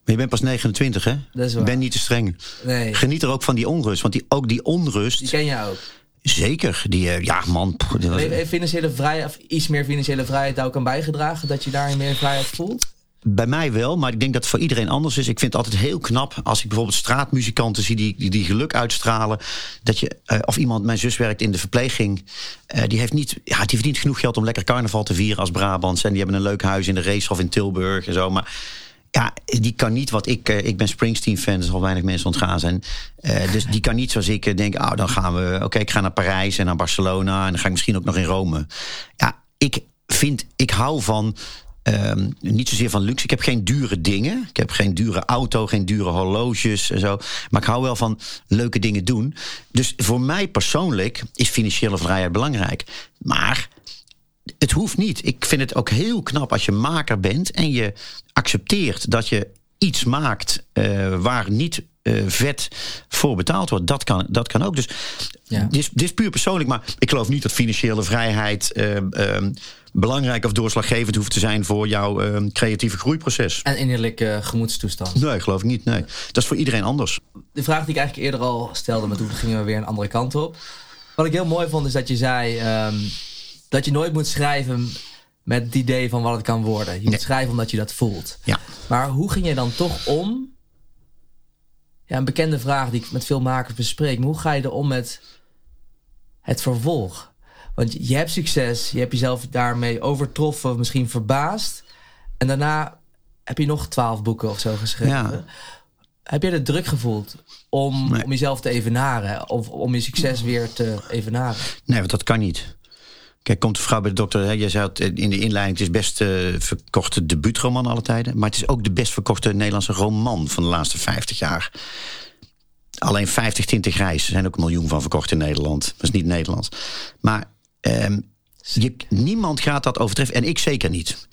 Maar je bent pas 29, hè? Dat is waar. Ben niet te streng. nee, Geniet er ook van die onrust. Want die, ook die onrust die ken jij ook. Zeker. Die, uh, ja, man. pff, financiële vrijheid, of iets meer financiële vrijheid daar ook aan bijgedragen? Dat je daarin meer vrijheid voelt? Bij mij wel, maar ik denk dat het voor iedereen anders is. Ik vind het altijd heel knap als ik bijvoorbeeld straatmuzikanten zie die, die, die geluk uitstralen. Dat je, eh, of iemand, mijn zus werkt in de verpleging. eh, die, heeft niet, ja, die verdient genoeg geld om lekker carnaval te vieren als Brabants. En die hebben een leuk huis in de Racehof in Tilburg en zo. Maar ja, die kan niet wat ik. eh, ik ben Springsteen-fan, er zal weinig mensen ontgaan zijn. Dus die kan niet zoals ik denken: oh, dan gaan we. Oké, ik ga naar Parijs en naar Barcelona. En dan ga ik misschien ook nog in Rome. Ja, ik vind, ik hou van. Ehm, niet zozeer van luxe. Ik heb geen dure dingen. Ik heb geen dure auto, geen dure horloges en zo. Maar ik hou wel van leuke dingen doen. Dus voor mij persoonlijk is financiële vrijheid belangrijk. Maar het hoeft niet. Ik vind het ook heel knap als je maker bent en je accepteert dat je iets maakt eh, waar niet eh, vet voor betaald wordt. Dat kan, dat kan ook. Dus Ja. dit, is, dit is puur persoonlijk, maar ik geloof niet dat financiële vrijheid eh, eh, belangrijk of doorslaggevend hoeft te zijn voor jouw eh, creatieve groeiproces. En innerlijke gemoedstoestand. Nee, geloof ik niet. Nee. Dat is voor iedereen anders. de vraag die ik eigenlijk eerder al stelde, maar toen gingen we weer een andere kant op. Wat ik heel mooi vond is dat je zei ehm, dat je nooit moet schrijven met het idee van wat het kan worden. Je moet schrijven omdat je dat voelt. Ja. Maar hoe ging je dan toch om? Ja, een bekende vraag die ik met veel makers bespreek. Maar hoe ga je er om met het vervolg? Want je hebt succes, je hebt jezelf daarmee overtroffen, misschien verbaasd. En daarna heb je nog twaalf boeken of zo geschreven. Ja. Heb jij de druk gevoeld om, Nee. om jezelf te evenaren? Of om je succes weer te evenaren? Nee, want dat kan niet. Kijk, komt de vrouw bij de dokter. Hè, je zei het in de inleiding: het is best eh, verkochte debuutroman alle tijden. Maar het is ook de best verkochte Nederlandse roman van de laatste 50 jaar. Alleen 50 Tinten Grijs. Er zijn ook een miljoen van verkocht in Nederland. Dat is niet Nederlands. Maar ehm, je, niemand gaat dat overtreffen. En ik zeker niet.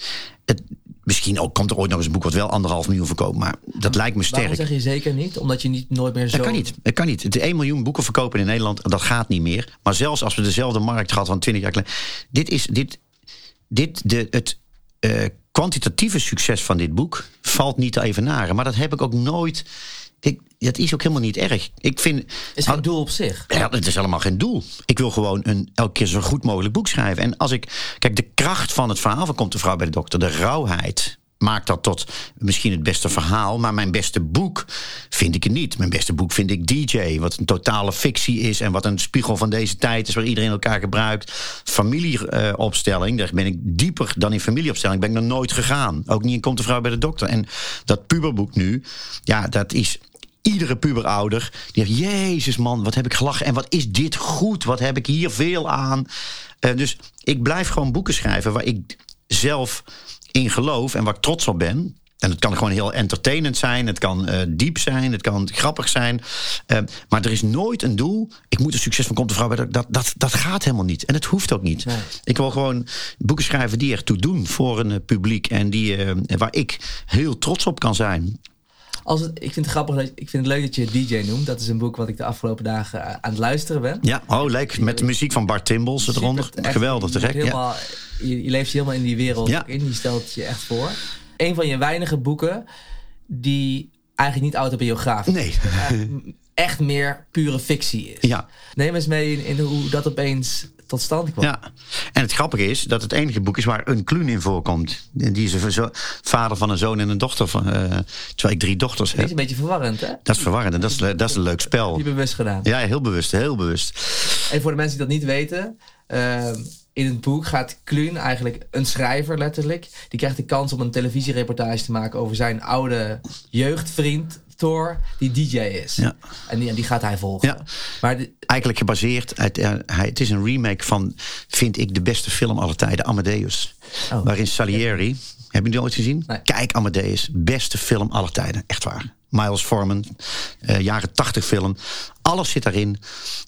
Het, misschien ook komt er ooit nog eens een boek wat wel anderhalf miljoen verkoopt. Maar dat lijkt me Waarom sterk. zeg je zeker niet? Omdat je niet nooit meer zo... Dat kan niet. Dat kan niet. Het 1 miljoen boeken verkopen in Nederland, dat gaat niet meer. Maar zelfs als we dezelfde markt hadden van 20 jaar geleden. Dit is dit, dit de, het eh, kwantitatieve succes van dit boek valt niet te evenaren. Maar dat heb ik ook nooit. Ik, dat is ook helemaal niet erg. Ik vind. is geen doel op zich. Ja, het is helemaal geen doel. Ik wil gewoon een, elke keer zo goed mogelijk boek schrijven. En als ik. Kijk, de kracht van het verhaal van Komt de Vrouw bij de Dokter, de rauwheid. Maakt dat tot misschien het beste verhaal. Maar mijn beste boek vind ik het niet. Mijn beste boek vind ik DJ. Wat een totale fictie is. En wat een spiegel van deze tijd is. Waar iedereen elkaar gebruikt. Familieopstelling. daar ben ik dieper dan in familieopstelling. Ben ik nog nooit gegaan. Ook niet in Komt de Vrouw bij de Dokter. En dat puberboek nu. Ja, dat is iedere puberouder die zegt: Jezus man, wat heb ik gelachen en wat is dit goed? Wat heb ik hier veel aan? Eh, dus ik blijf gewoon boeken schrijven waar ik zelf in geloof en waar ik trots op ben. En het kan gewoon heel entertainend zijn, het kan eh, diep zijn, het kan grappig zijn. Eh, maar er is nooit een doel. Ik moet een succes van Komt de Vrouw bij dat, dat, dat gaat helemaal niet. En het hoeft ook niet. Nee. Ik wil gewoon boeken schrijven die ertoe doen voor een eh, publiek. En die, waar ik heel trots op kan zijn. Als het, ik vind het grappig, dat, ik vind het leuk dat je DJ noemt. Dat is een boek wat ik de afgelopen dagen eh, aan het luisteren ben. Ja, oh leuk. Met de muziek van Bart Timbels eronder. Echt- Geweldig te gek. Ja. helemaal, je, je leeft je helemaal in die wereld Ja. in. Je stelt je echt voor. Een van je weinige boeken die eigenlijk niet autobiografisch Nee. Echt- meer pure fictie is. Ja. Neem eens mee in, in hoe dat opeens tot stand kwam. ja. En het grappige is dat het enige boek is waar een kluun in voorkomt. Die is een vader van een zoon en een dochter. Van, eh, terwijl ik drie dochters Dat is heb. een beetje verwarrend, hè? Dat is verwarrend en dat is, dat is een leuk spel. Die bewust gedaan. Ja, heel bewust, heel bewust. En voor de mensen die dat niet weten. ehm, in het boek gaat Kluun eigenlijk een schrijver letterlijk. Die krijgt de kans om een televisiereportage te maken over zijn oude jeugdvriend Thor, die DJ is. Ja. En, die, en die gaat hij volgen. Ja. Maar de- Eigenlijk gebaseerd, uit, eh, hij, het is een remake van, vind ik, de beste film aller tijden, Amadeus. Oh. Waarin Salieri, heb je die ooit gezien? Nee. Kijk, Amadeus, beste film aller tijden, echt waar. Miles Forman, eh, jaren tachtig film. Alles zit daarin.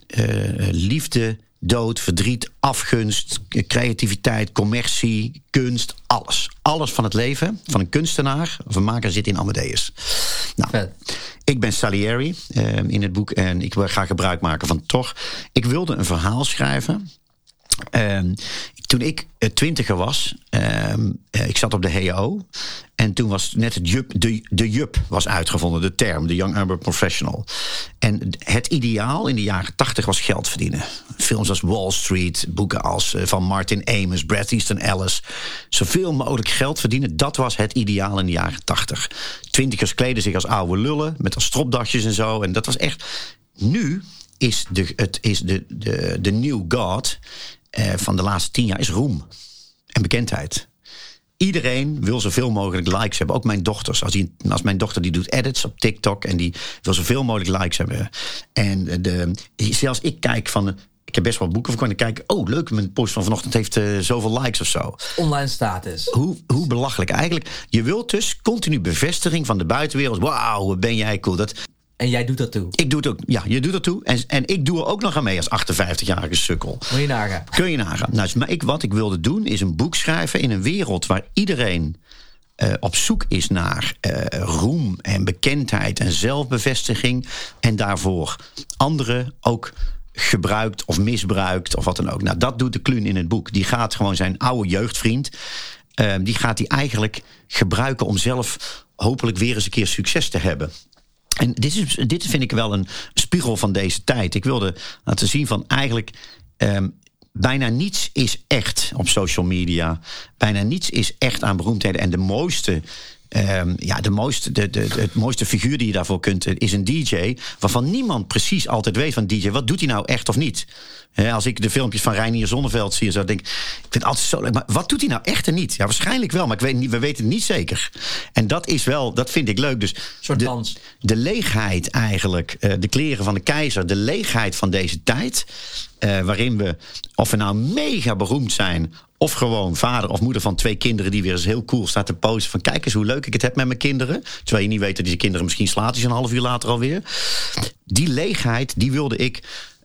Eh, liefde, dood, verdriet, afgunst, creativiteit, commercie, kunst, alles. Alles van het leven van een kunstenaar of een maker zit in Amadeus. Nou, Vet. ik ben Salieri eh, in het boek en ik wil graag gebruik maken van Thor. Ik wilde een verhaal schrijven Ehm, toen ik uh, twintiger was, eh, ik zat op de HO. En toen was net het JUP, de, de JUP was uitgevonden, de term, de Young Urban Professional. En het ideaal in de jaren tachtig was geld verdienen. Films als Wall Street, boeken als uh, van Martin Amis, Bret Easton Ellis. Zoveel mogelijk geld verdienen, dat was het ideaal in de jaren tachtig. Twintigers kleden zich als oude lullen, met als stropdasjes en zo. En dat was echt... Nu is de, het is de, de, de new god uh, van de laatste tien jaar is roem en bekendheid. Iedereen wil zoveel mogelijk likes hebben. Ook mijn dochters. Als, die, als mijn dochter die doet edits op TikTok en die wil zoveel mogelijk likes hebben. En de, zelfs ik kijk van. Ik heb best wel boeken voor kunnen kijken. Oh, leuk, mijn post van vanochtend heeft uh, zoveel likes of zo. Online status. Hoe, hoe belachelijk eigenlijk. Je wilt dus continu bevestiging van de buitenwereld. Wauw, ben jij cool. Dat, en jij doet dat toe? Ik doe het ook. Ja, je doet dat toe. En, en ik doe er ook nog aan mee als 58-jarige sukkel. Moet je nagaan. Kun je nagaan. Nou, maar ik, wat ik wilde doen is een boek schrijven in een wereld waar iedereen uh, op zoek is naar uh, roem en bekendheid en zelfbevestiging. En daarvoor anderen ook gebruikt of misbruikt of wat dan ook. Nou, dat doet de Kluun in het boek. Die gaat gewoon zijn oude jeugdvriend. Uh, die gaat hij eigenlijk gebruiken om zelf hopelijk weer eens een keer succes te hebben. En dit, is, dit vind ik wel een spiegel van deze tijd. Ik wilde laten zien van eigenlijk. Um, bijna niets is echt op social media. Bijna niets is echt aan beroemdheden. En de mooiste Um, ja, de mooiste, de, de, het mooiste figuur die je daarvoor kunt eh, is een DJ. Waarvan niemand precies altijd weet van DJ. Wat doet hij nou echt of niet? He, als ik de filmpjes van Reinier Zonneveld zie, zou denk ik. Ik vind het altijd zo leuk. Maar wat doet hij nou echt en niet? Ja, waarschijnlijk wel, maar ik weet niet, we weten het niet zeker. En dat is wel, dat vind ik leuk. Dus soort de, de leegheid eigenlijk, uh, de kleren van de keizer, de leegheid van deze tijd. Uh, waarin we, of we nou mega beroemd zijn of gewoon vader of moeder van twee kinderen die weer eens heel cool staat te posten. Van kijk eens hoe leuk ik het heb met mijn kinderen. Terwijl je niet weet dat die kinderen misschien slaat is een half uur later alweer. Die leegheid, die wilde ik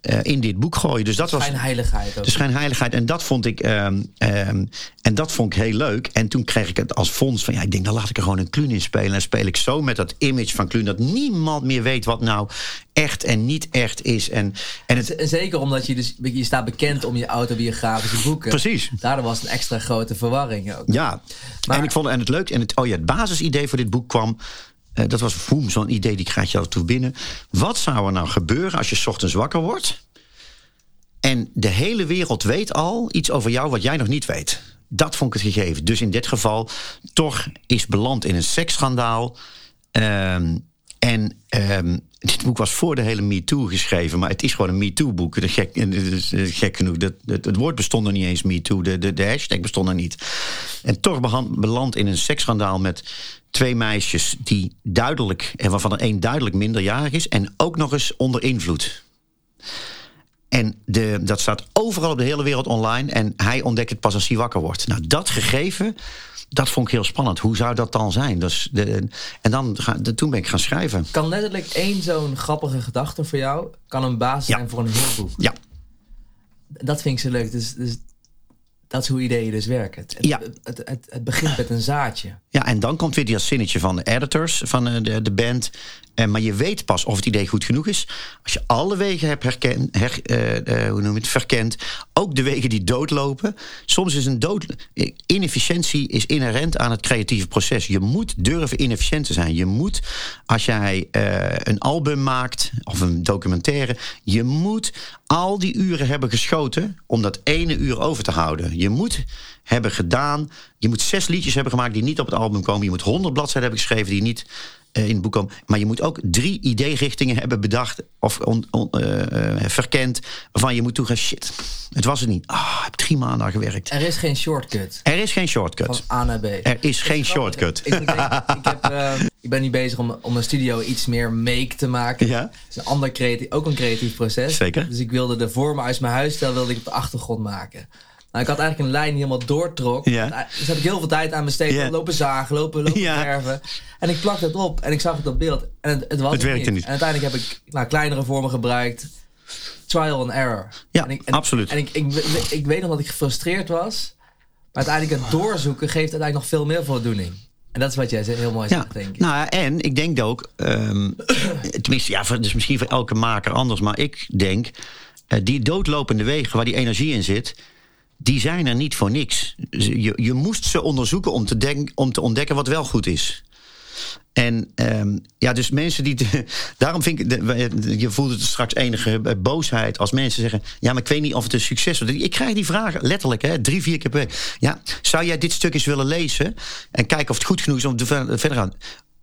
uh, in dit boek gooien. Dus dat was. Schijnheiligheid. Ook. De schijnheiligheid. En dat vond ik. Um, um, en dat vond ik heel leuk. En toen kreeg ik het als fonds van. Ja, ik denk, dan laat ik er gewoon een Kluun in spelen. En speel ik zo met dat image van Kluun. Dat niemand meer weet wat nou echt en niet echt is. En, en het... Zeker omdat je dus. Je staat bekend om je autobiografische boeken. Precies. Daardoor was een extra grote verwarring ook. Ja. Maar, en ik vond en het leuk. En het, oh ja, het basisidee voor dit boek kwam. Uh, dat was boem, zo'n idee die krijg je al toe binnen. Wat zou er nou gebeuren als je ochtends wakker wordt? En de hele wereld weet al iets over jou wat jij nog niet weet. Dat vond ik het gegeven. Dus in dit geval toch is beland in een seksschandaal. Um, en um, dit boek was voor de hele MeToo geschreven, maar het is gewoon een MeToo-boek. Gek, gek genoeg. Dat, het, het woord bestond nog niet eens MeToo. De, de, de hashtag bestond er niet. En toch beland in een seksschandaal met twee meisjes die duidelijk, en waarvan er één duidelijk minderjarig is, en ook nog eens onder invloed. En de, dat staat overal op de hele wereld online. En hij ontdekt het pas als hij wakker wordt. Nou, dat gegeven, dat vond ik heel spannend. Hoe zou dat dan zijn? Dus de, en dan, de, toen ben ik gaan schrijven. Kan letterlijk één zo'n grappige gedachte voor jou... kan een basis ja. zijn voor een heel boek? Ja. Dat vind ik zo leuk. Dus, dus dat is hoe ideeën dus werken. Het, ja. het, het, het, begint met een zaadje. Ja, en dan komt weer die zinnetje van de editors van eh, de, de band. En, maar je weet pas of het idee goed genoeg is. Als je alle wegen hebt herkend, her, uh, uh, hoe noem het, verkend. Ook de wegen die doodlopen. Soms is een dood. Inefficiëntie is inherent aan het creatieve proces. Je moet durven inefficiënt te zijn. Je moet, als jij een album maakt of een documentaire. Je moet al die uren hebben geschoten om dat ene uur over te houden. Je moet hebben gedaan. Je moet zes liedjes hebben gemaakt die niet op het album komen. Je moet honderd bladzijden hebben geschreven die niet in het boek komen. Maar je moet ook drie ideerichtingen hebben bedacht of on, on, uh, verkend. Waarvan je moet toegaan, shit, het was het niet. Ah, oh, ik heb drie maanden gewerkt. Er is geen shortcut. Er is geen shortcut. Van A naar B. Er is geen ik shortcut. Ik, ik, heb, ik, ben nu bezig om, om een studio iets meer make te maken. Ja. Het is een ander creatief, ook een creatief proces. Zeker. Dus ik wilde de vormen uit mijn huisstijl wilde ik op de achtergrond maken. Nou, ik had eigenlijk een lijn die helemaal doortrok. Ja. Dus heb ik heel veel tijd aan besteed. Ja. Lopen zagen, lopen, lopen Ja. verven. En ik plakte het op en ik zag het op beeld. En het, het was Het werkte niet. niet. En uiteindelijk heb ik nou, kleinere vormen gebruikt. Trial and error. Ja, en ik, en, absoluut. En ik, ik, ik, ik weet nog dat ik gefrustreerd was. Maar uiteindelijk het doorzoeken geeft uiteindelijk nog veel meer voldoening. En dat is wat jij zei, heel mooi Ja, zegt, denk ik. nou ja, en ik denk ook, ehm, tenminste, ja, voor- dus misschien voor elke maker anders, maar ik denk, eh, die doodlopende wegen waar die energie in zit, die zijn er niet voor niks. Je, je moest ze onderzoeken om te, denk, om te ontdekken wat wel goed is. En um, ja, dus mensen die. daarom vind ik. Je voelt het straks enige boosheid als mensen zeggen. Ja, maar ik weet niet of het een succes wordt. Ik krijg die vragen letterlijk, hè, drie, vier keer per week. Ja, zou jij dit stuk eens willen lezen? En kijken of het goed genoeg is om te verder gaan.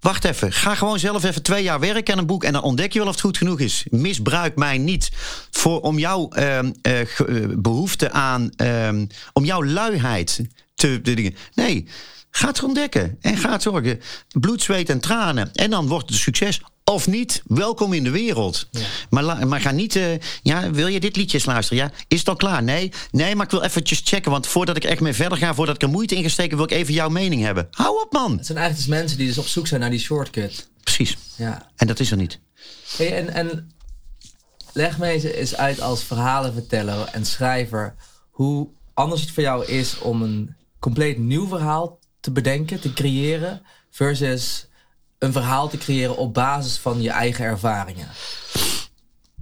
Wacht even, ga gewoon zelf even twee jaar werken aan een boek en dan ontdek je wel of het goed genoeg is. Misbruik mij niet voor, om jouw uh, uh, behoefte aan, uh, om jouw luiheid te, te dingen. Nee, Ga het ontdekken en ga het zorgen. Bloed, zweet en tranen. En dan wordt het een succes. Of niet, welkom in de wereld. Maar, maar ga niet, uh, ja, wil je dit liedjes luisteren? Ja, is het al klaar? Nee, nee, maar ik wil eventjes checken. Want voordat ik echt mee verder ga, voordat ik er moeite in gesteken, wil ik even jouw mening hebben. Hou op, man. Het zijn eigenlijk dus mensen die dus op zoek zijn naar die shortcut. Precies. Ja. En dat is er niet. Hey, en, en leg me eens uit als verhalenverteller en schrijver hoe anders het voor jou is om een compleet nieuw verhaal te bedenken, te creëren, versus een verhaal te creëren op basis van je eigen ervaringen?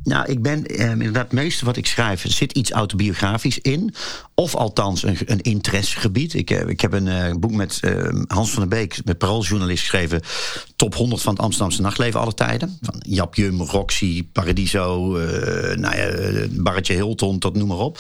Nou, ik ben eh, inderdaad, het meeste wat ik schrijf zit iets autobiografisch in. Of althans een, een interessegebied. Ik, uh, ik heb een uh, boek met uh, Hans van der Beek, met parooljournalist, geschreven. Top 100 van het Amsterdamse nachtleven alle tijden. Van Jap Roxy, Paradiso, nou ja, Barretje Hilton, tot noem maar op.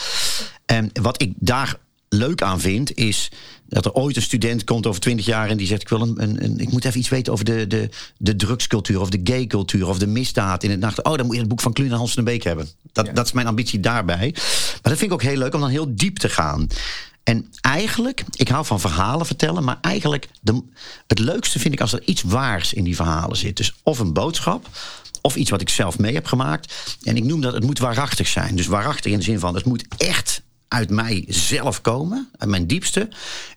En wat ik daar leuk aan vind, is dat er ooit een student komt over twintig jaar en die zegt: ik, wil een, een, een, ik moet even iets weten over de, de, de drugscultuur of de gaycultuur of de misdaad in het nacht. Oh, dan moet je het boek van Kluun en Hans van den Beek hebben. Dat, dat is mijn ambitie daarbij. Maar dat vind ik ook heel leuk om dan heel diep te gaan. En eigenlijk, ik hou van verhalen vertellen, maar eigenlijk de, het leukste vind ik als er iets waars in die verhalen zit. Dus of een boodschap, of iets wat ik zelf mee heb gemaakt. En ik noem dat het moet waarachtig zijn. Dus waarachtig in de zin van het moet echt uit mij zelf komen, uit mijn diepste.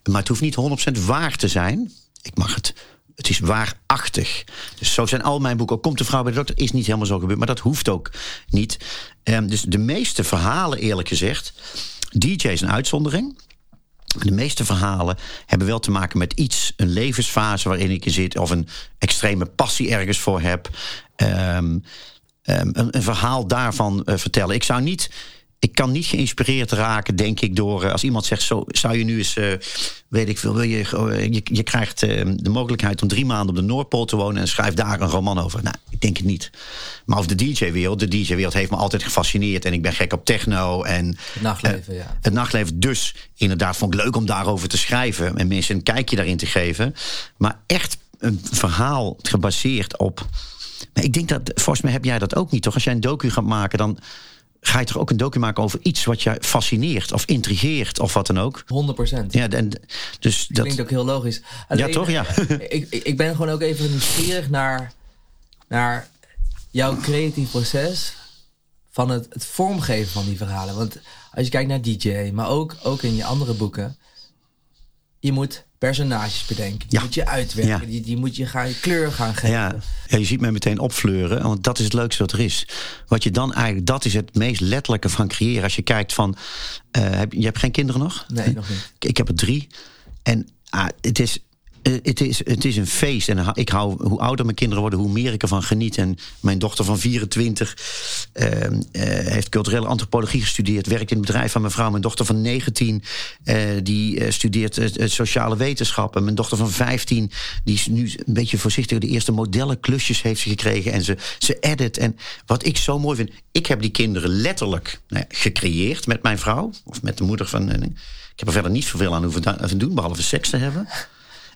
Maar het hoeft niet 100% waar te zijn. Ik mag het. Het is waarachtig. Dus zo zijn al mijn boeken. Komt de vrouw bij de dokter? Is niet helemaal zo gebeurd. Maar dat hoeft ook niet. Um, dus de meeste verhalen, eerlijk gezegd. DJ is een uitzondering. De meeste verhalen hebben wel te maken met iets, een levensfase waarin ik zit, of een extreme passie ergens voor heb. Um, um, een, een, verhaal daarvan uh, vertellen. Ik zou niet ik kan niet geïnspireerd raken, denk ik, door eh, als iemand zegt: zo zou je nu eens, uh, weet ik veel, wil je, uh, je, je krijgt de mogelijkheid om drie maanden op de Noordpool te wonen en schrijf daar een roman over. Nou, ik denk het niet. Maar over de DJ-wereld, de DJ-wereld heeft me altijd gefascineerd en ik ben gek op techno en het nachtleven, ja. Het nachtleven, dus inderdaad vond ik leuk om daarover te schrijven en mensen een kijkje daarin te geven. Maar echt een verhaal gebaseerd op. Maar ik denk dat, volgens mij heb jij dat ook niet, toch? Als jij een docu gaat maken, dan ga je toch ook een docu maken over iets wat je fascineert of intrigeert of wat dan ook? 100 procent. Ja, en, dus dat klinkt ook heel logisch. ja, toch? Ja. ik, ik ben gewoon ook even nieuwsgierig naar, naar jouw creatief proces van het, het vormgeven van die verhalen. Want als je kijkt naar DJ, maar ook, ook in je andere boeken, je moet personages bedenken. Die moet je uitwerken. Die, die moet je gaan, kleur gaan geven. Ja. ja, je ziet mij meteen opfleuren. Want dat is het leukste wat er is. Wat je dan eigenlijk, dat is het meest letterlijke van creëren. Als je kijkt van, uh, heb, je hebt geen kinderen nog? Nee, nog niet. Ik heb er drie. En ah, het is eh, het, is, het is een feest. En ik hou, hoe ouder mijn kinderen worden, hoe meer ik ervan geniet. En mijn dochter van 24 ehm, eh, heeft culturele antropologie gestudeerd. Werkt in het bedrijf van mijn vrouw. Mijn dochter van 19 uh, die studeert sociale wetenschappen. Mijn dochter van 15 die is nu een beetje voorzichtig. De eerste modellenklusjes heeft ze gekregen. En ze, ze edit. En wat ik zo mooi vind. Ik heb die kinderen letterlijk nou gecreëerd met mijn vrouw. Of met de moeder van... ik heb er verder niet zoveel aan hoeven doen. Behalve seks te hebben.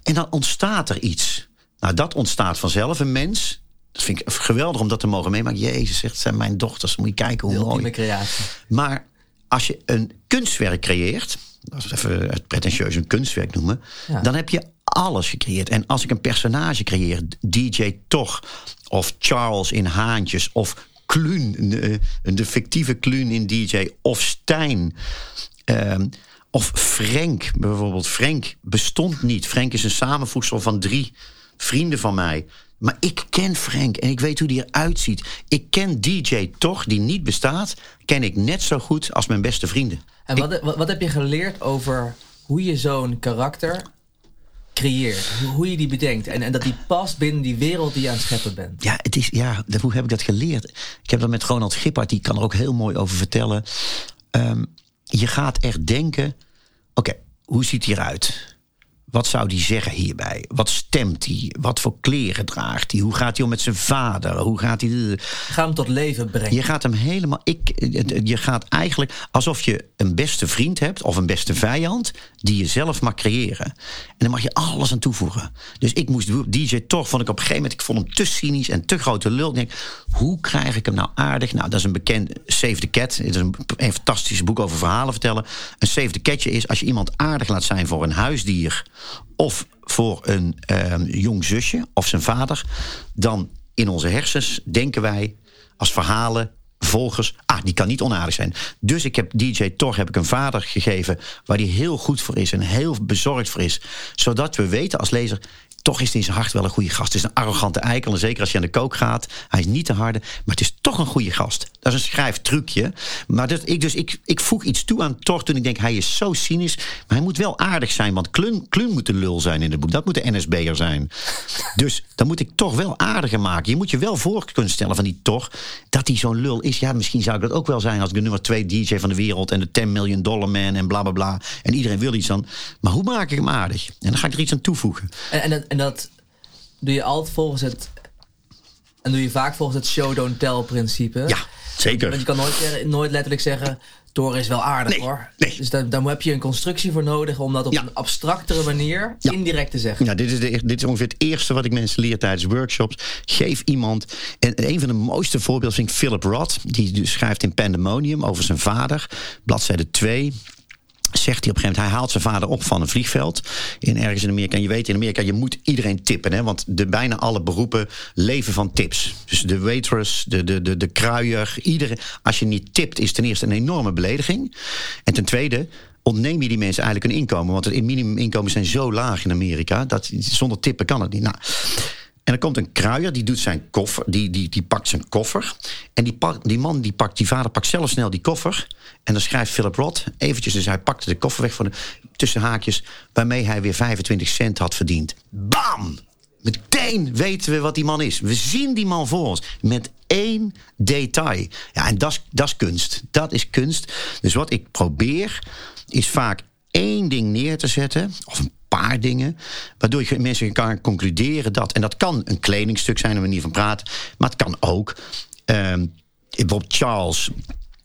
En dan ontstaat er iets. Nou, dat ontstaat vanzelf. Een mens, dat vind ik geweldig om dat te mogen meemaken. Jezus zegt, zijn mijn dochters. Moet je kijken hoe mooi. creatie. Maar als je een kunstwerk creëert, als we even het pretentieus een kunstwerk noemen, dan heb je alles gecreëerd. En als ik een personage creëer, DJ Toch, of Charles in Haantjes, of Kluun, de, de fictieve Kluun in DJ, of Stijn. Ehm, of Frank, bijvoorbeeld. Frank bestond niet. Frank is een samenvoegsel van drie vrienden van mij. Maar ik ken Frank en ik weet hoe die eruit ziet. Ik ken DJ toch, die niet bestaat, ken ik net zo goed als mijn beste vrienden. En wat, wat, wat heb je geleerd over hoe je zo'n karakter creëert? Hoe je die bedenkt en, en dat die past binnen die wereld die je aan het scheppen bent? Ja, het is, ja, hoe heb ik dat geleerd? Ik heb dat met Ronald Gippard, die kan er ook heel mooi over vertellen. Um, je gaat echt denken: oké, hoe ziet hij eruit? Wat zou die zeggen hierbij? Wat stemt hij? Wat voor kleren draagt hij? Hoe gaat hij om met zijn vader? Hoe gaat hij. Ga hem tot leven brengen. Je gaat hem helemaal. Ik, je gaat eigenlijk alsof je een beste vriend hebt of een beste vijand. die je zelf mag creëren. En dan mag je alles aan toevoegen. Dus ik moest. DJ toch vond ik op een gegeven moment. Ik vond hem te cynisch en te grote lul. Ik denk, hoe krijg ik hem nou aardig? Nou, dat is een bekend. Save the Cat. Het is een, fantastisch boek over verhalen vertellen. Een Save the Catje is als je iemand aardig laat zijn voor een huisdier of voor een ehm, jong zusje of zijn vader, dan in onze hersens denken wij als verhalen volgers, ah, die kan niet onaardig zijn. Dus ik heb DJ Thor heb ik een vader gegeven waar die heel goed voor is en heel bezorgd voor is, zodat we weten als lezer, toch is hij in zijn hart wel een goede gast. Het is een arrogante eikel. En zeker als je aan de kook gaat. Hij is niet te harde. Maar het is toch een goede gast. Dat is een schrijftrucje. Maar ik, dus ik, ik voeg iets toe aan Thor toen ik denk... hij is zo cynisch. Maar hij moet wel aardig zijn. Want Klun, Klun moet de lul zijn in het boek. Dat moet de NSB'er zijn. Dus dan moet ik toch wel aardiger maken. Je moet je wel voor kunnen stellen van die Thor... dat hij zo'n lul is. Ja, misschien zou ik dat ook wel zijn... als ik de nummer twee DJ van de wereld... en de 10 million dollar man en bla bla bla. En iedereen wil iets dan. Maar hoe maak ik hem aardig? En dan ga ik er iets aan toevoegen. En, en, en dat doe je altijd volgens het. En doe je vaak volgens het show don't tell principe. Ja, zeker. Want je kan nooit, nooit letterlijk zeggen. Thor is wel aardig hoor. Nee. Dus daar, daar heb je een constructie voor nodig om dat op een abstractere manier indirect te zeggen. Ja, dit is, de, dit is ongeveer het eerste wat ik mensen leer tijdens workshops. Geef iemand. En een van de mooiste voorbeelden vind ik Philip Roth. Die schrijft in Pandemonium over zijn vader. Bladzijde 2 zegt hij op een gegeven moment, hij haalt zijn vader op van een vliegveld in ergens in Amerika. En je weet in Amerika, je moet iedereen tippen, hè, want de, bijna alle beroepen leven van tips. Dus de waitress, de, de, de, de kruier, iedereen. Als je niet tipt, is ten eerste een enorme belediging. En ten tweede, ontneem je die mensen eigenlijk een inkomen. Want het minimuminkomen zijn zo laag in Amerika, dat zonder tippen kan het niet. Nou, en er komt een kruier, die doet zijn koffer, die, die, die pakt zijn koffer. En die, die man, die, pakt, die vader pakt zelf snel die koffer. En dan schrijft Philip Roth eventjes, dus hij pakte de koffer weg van de, tussen haakjes, waarmee hij weer 25 cent had verdiend. Bam! Meteen weten we wat die man is. We zien die man voor ons. Met één detail. Ja, en dat is kunst. Dat is kunst. Dus wat ik probeer, is vaak één ding neer te zetten. Of een paar dingen. Waardoor je mensen kan concluderen dat. En dat kan een kledingstuk zijn, een manier van praten. Maar het kan ook. Um, bijvoorbeeld Charles.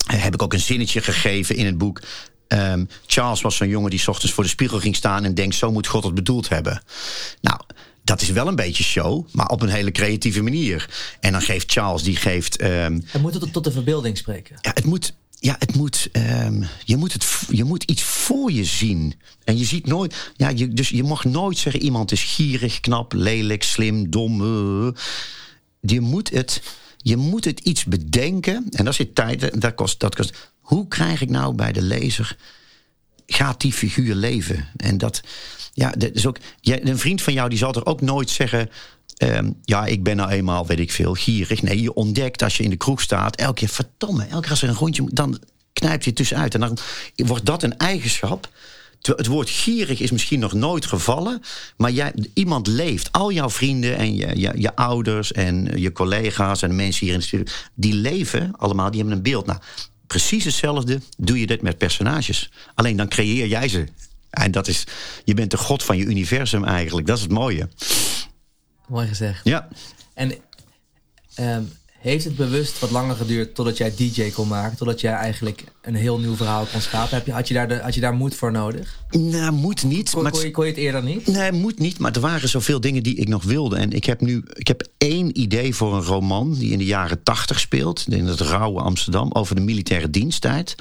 Heb ik ook een zinnetje gegeven in het boek. Um, Charles was zo'n jongen die s ochtends voor de spiegel ging staan en denkt: zo moet God het bedoeld hebben. Nou, dat is wel een beetje show, maar op een hele creatieve manier. En dan geeft Charles, die geeft. Um, het moet tot, tot de verbeelding spreken. Ja, het moet ja, het moet, um, je, moet het, je moet iets voor je zien. En je ziet nooit. Ja, je, dus je mag nooit zeggen: iemand is gierig, knap, lelijk, slim, dom. Uh. Je moet het. Je moet het iets bedenken. En dat zit tijd. Dat kost, dat kost. Hoe krijg ik nou bij de lezer. Gaat die figuur leven? En dat. Ja, dat is ook. een vriend van jou die zal er ook nooit zeggen. Um, ja, ik ben nou eenmaal, weet ik veel, gierig. Nee, je ontdekt als je in de kroeg staat, elke keer, verdomme, elke keer als er een rondje dan knijpt je tussenuit. En dan wordt dat een eigenschap. Het woord gierig is misschien nog nooit gevallen, maar jij, iemand leeft. Al jouw vrienden en je, je, je ouders en je collega's en de mensen hier in de studio, die leven allemaal, die hebben een beeld. Nou, precies hetzelfde doe je dit met personages. Alleen dan creëer jij ze. En dat is, je bent de god van je universum eigenlijk. Dat is het mooie. Mooi gezegd. Ja. En um, heeft het bewust wat langer geduurd totdat jij DJ kon maken? Totdat jij eigenlijk een heel nieuw verhaal kon schapen? Heb je, had, je daar de, had je daar moed voor nodig? Nou, moet niet. Kon, maar kon, je, kon je het eerder niet? Nee, moet niet. Maar er waren zoveel dingen die ik nog wilde. En ik heb nu ik heb één idee voor een roman die in de jaren tachtig speelt. In het rauwe Amsterdam. Over de militaire diensttijd.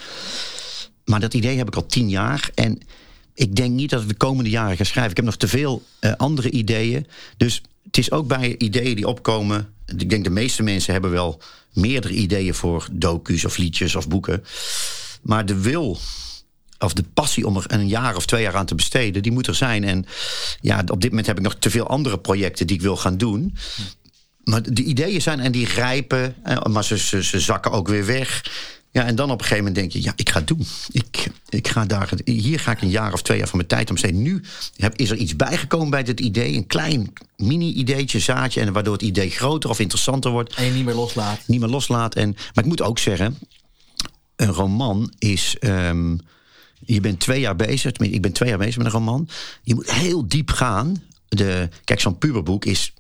Maar dat idee heb ik al tien jaar. En ik denk niet dat ik de komende jaren ga schrijven. Ik heb nog te veel uh, andere ideeën. Dus het is ook bij ideeën die opkomen. Ik denk de meeste mensen hebben wel meerdere ideeën voor docu's of liedjes of boeken. Maar de wil of de passie om er een jaar of twee jaar aan te besteden, die moet er zijn. En ja, op dit moment heb ik nog te veel andere projecten die ik wil gaan doen. Maar de ideeën zijn en die rijpen, eh, maar ze, ze zakken ook weer weg. Ja, en dan op een gegeven moment denk je, ja, ik ga het doen. Ik, ik ga daar, hier ga ik een jaar of twee jaar van mijn tijd om steden. Nu heb, is er iets bijgekomen bij dit idee. Een klein mini-ideetje, zaadje. En waardoor het idee groter of interessanter wordt. En je niet meer loslaat. Niet meer loslaat. En, maar ik moet ook zeggen, een roman is. ehm, je bent twee jaar bezig. Ik ben twee jaar bezig met een roman. Je moet heel diep gaan. De, kijk, zo'n puberboek is.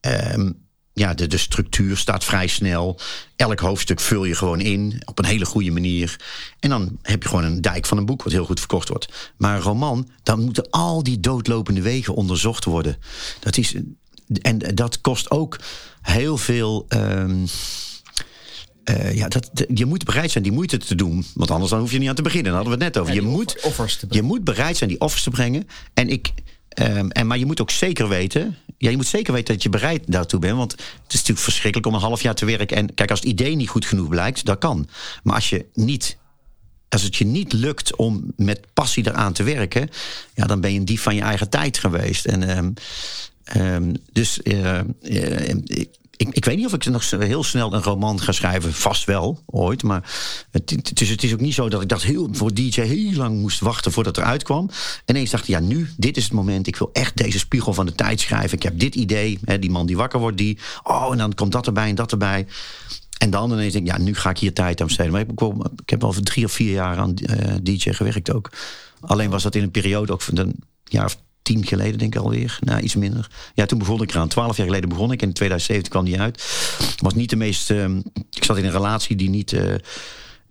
ehm, ja, de, de structuur staat vrij snel. Elk hoofdstuk vul je gewoon in op een hele goede manier. En dan heb je gewoon een dijk van een boek wat heel goed verkocht wordt. Maar een roman, dan moeten al die doodlopende wegen onderzocht worden. Dat is, en dat kost ook heel veel. ehm, eh, ja, dat, je moet bereid zijn die moeite te doen. Want anders dan hoef je niet aan te beginnen. Daar hadden we het net over. Ja, je, moet, offer- offers te je moet bereid zijn die offers te brengen. En ik, ehm, en, maar je moet ook zeker weten. Ja, je moet zeker weten dat je bereid daartoe bent. Want het is natuurlijk verschrikkelijk om een half jaar te werken. En kijk, als het idee niet goed genoeg blijkt, dat kan. Maar als je niet. Als het je niet lukt om met passie eraan te werken, ja, dan ben je een dief van je eigen tijd geweest. En, ehm, ehm, dus eh, eh, ik, ik, ik weet niet of ik nog heel snel een roman ga schrijven. Vast wel, ooit. Maar het, het, is, het is ook niet zo dat ik dat heel, voor DJ heel lang moest wachten voordat het eruit kwam. En ineens dacht ik, ja, nu, dit is het moment. Ik wil echt deze spiegel van de tijd schrijven. Ik heb dit idee. Hè, die man die wakker wordt, die. Oh, en dan komt dat erbij en dat erbij. En dan ineens denk ik, ja, nu ga ik hier tijd aan besteden. Maar ik heb, ik heb al voor drie of vier jaar aan eh, DJ gewerkt ook. Alleen was dat in een periode ook van een jaar of tien geleden, denk ik alweer. Nou, iets minder. Ja, toen begon ik eraan. Twaalf jaar geleden begon ik. In 2017 kwam die uit. Was niet de meest... ehm, ik zat in een relatie die niet... eh,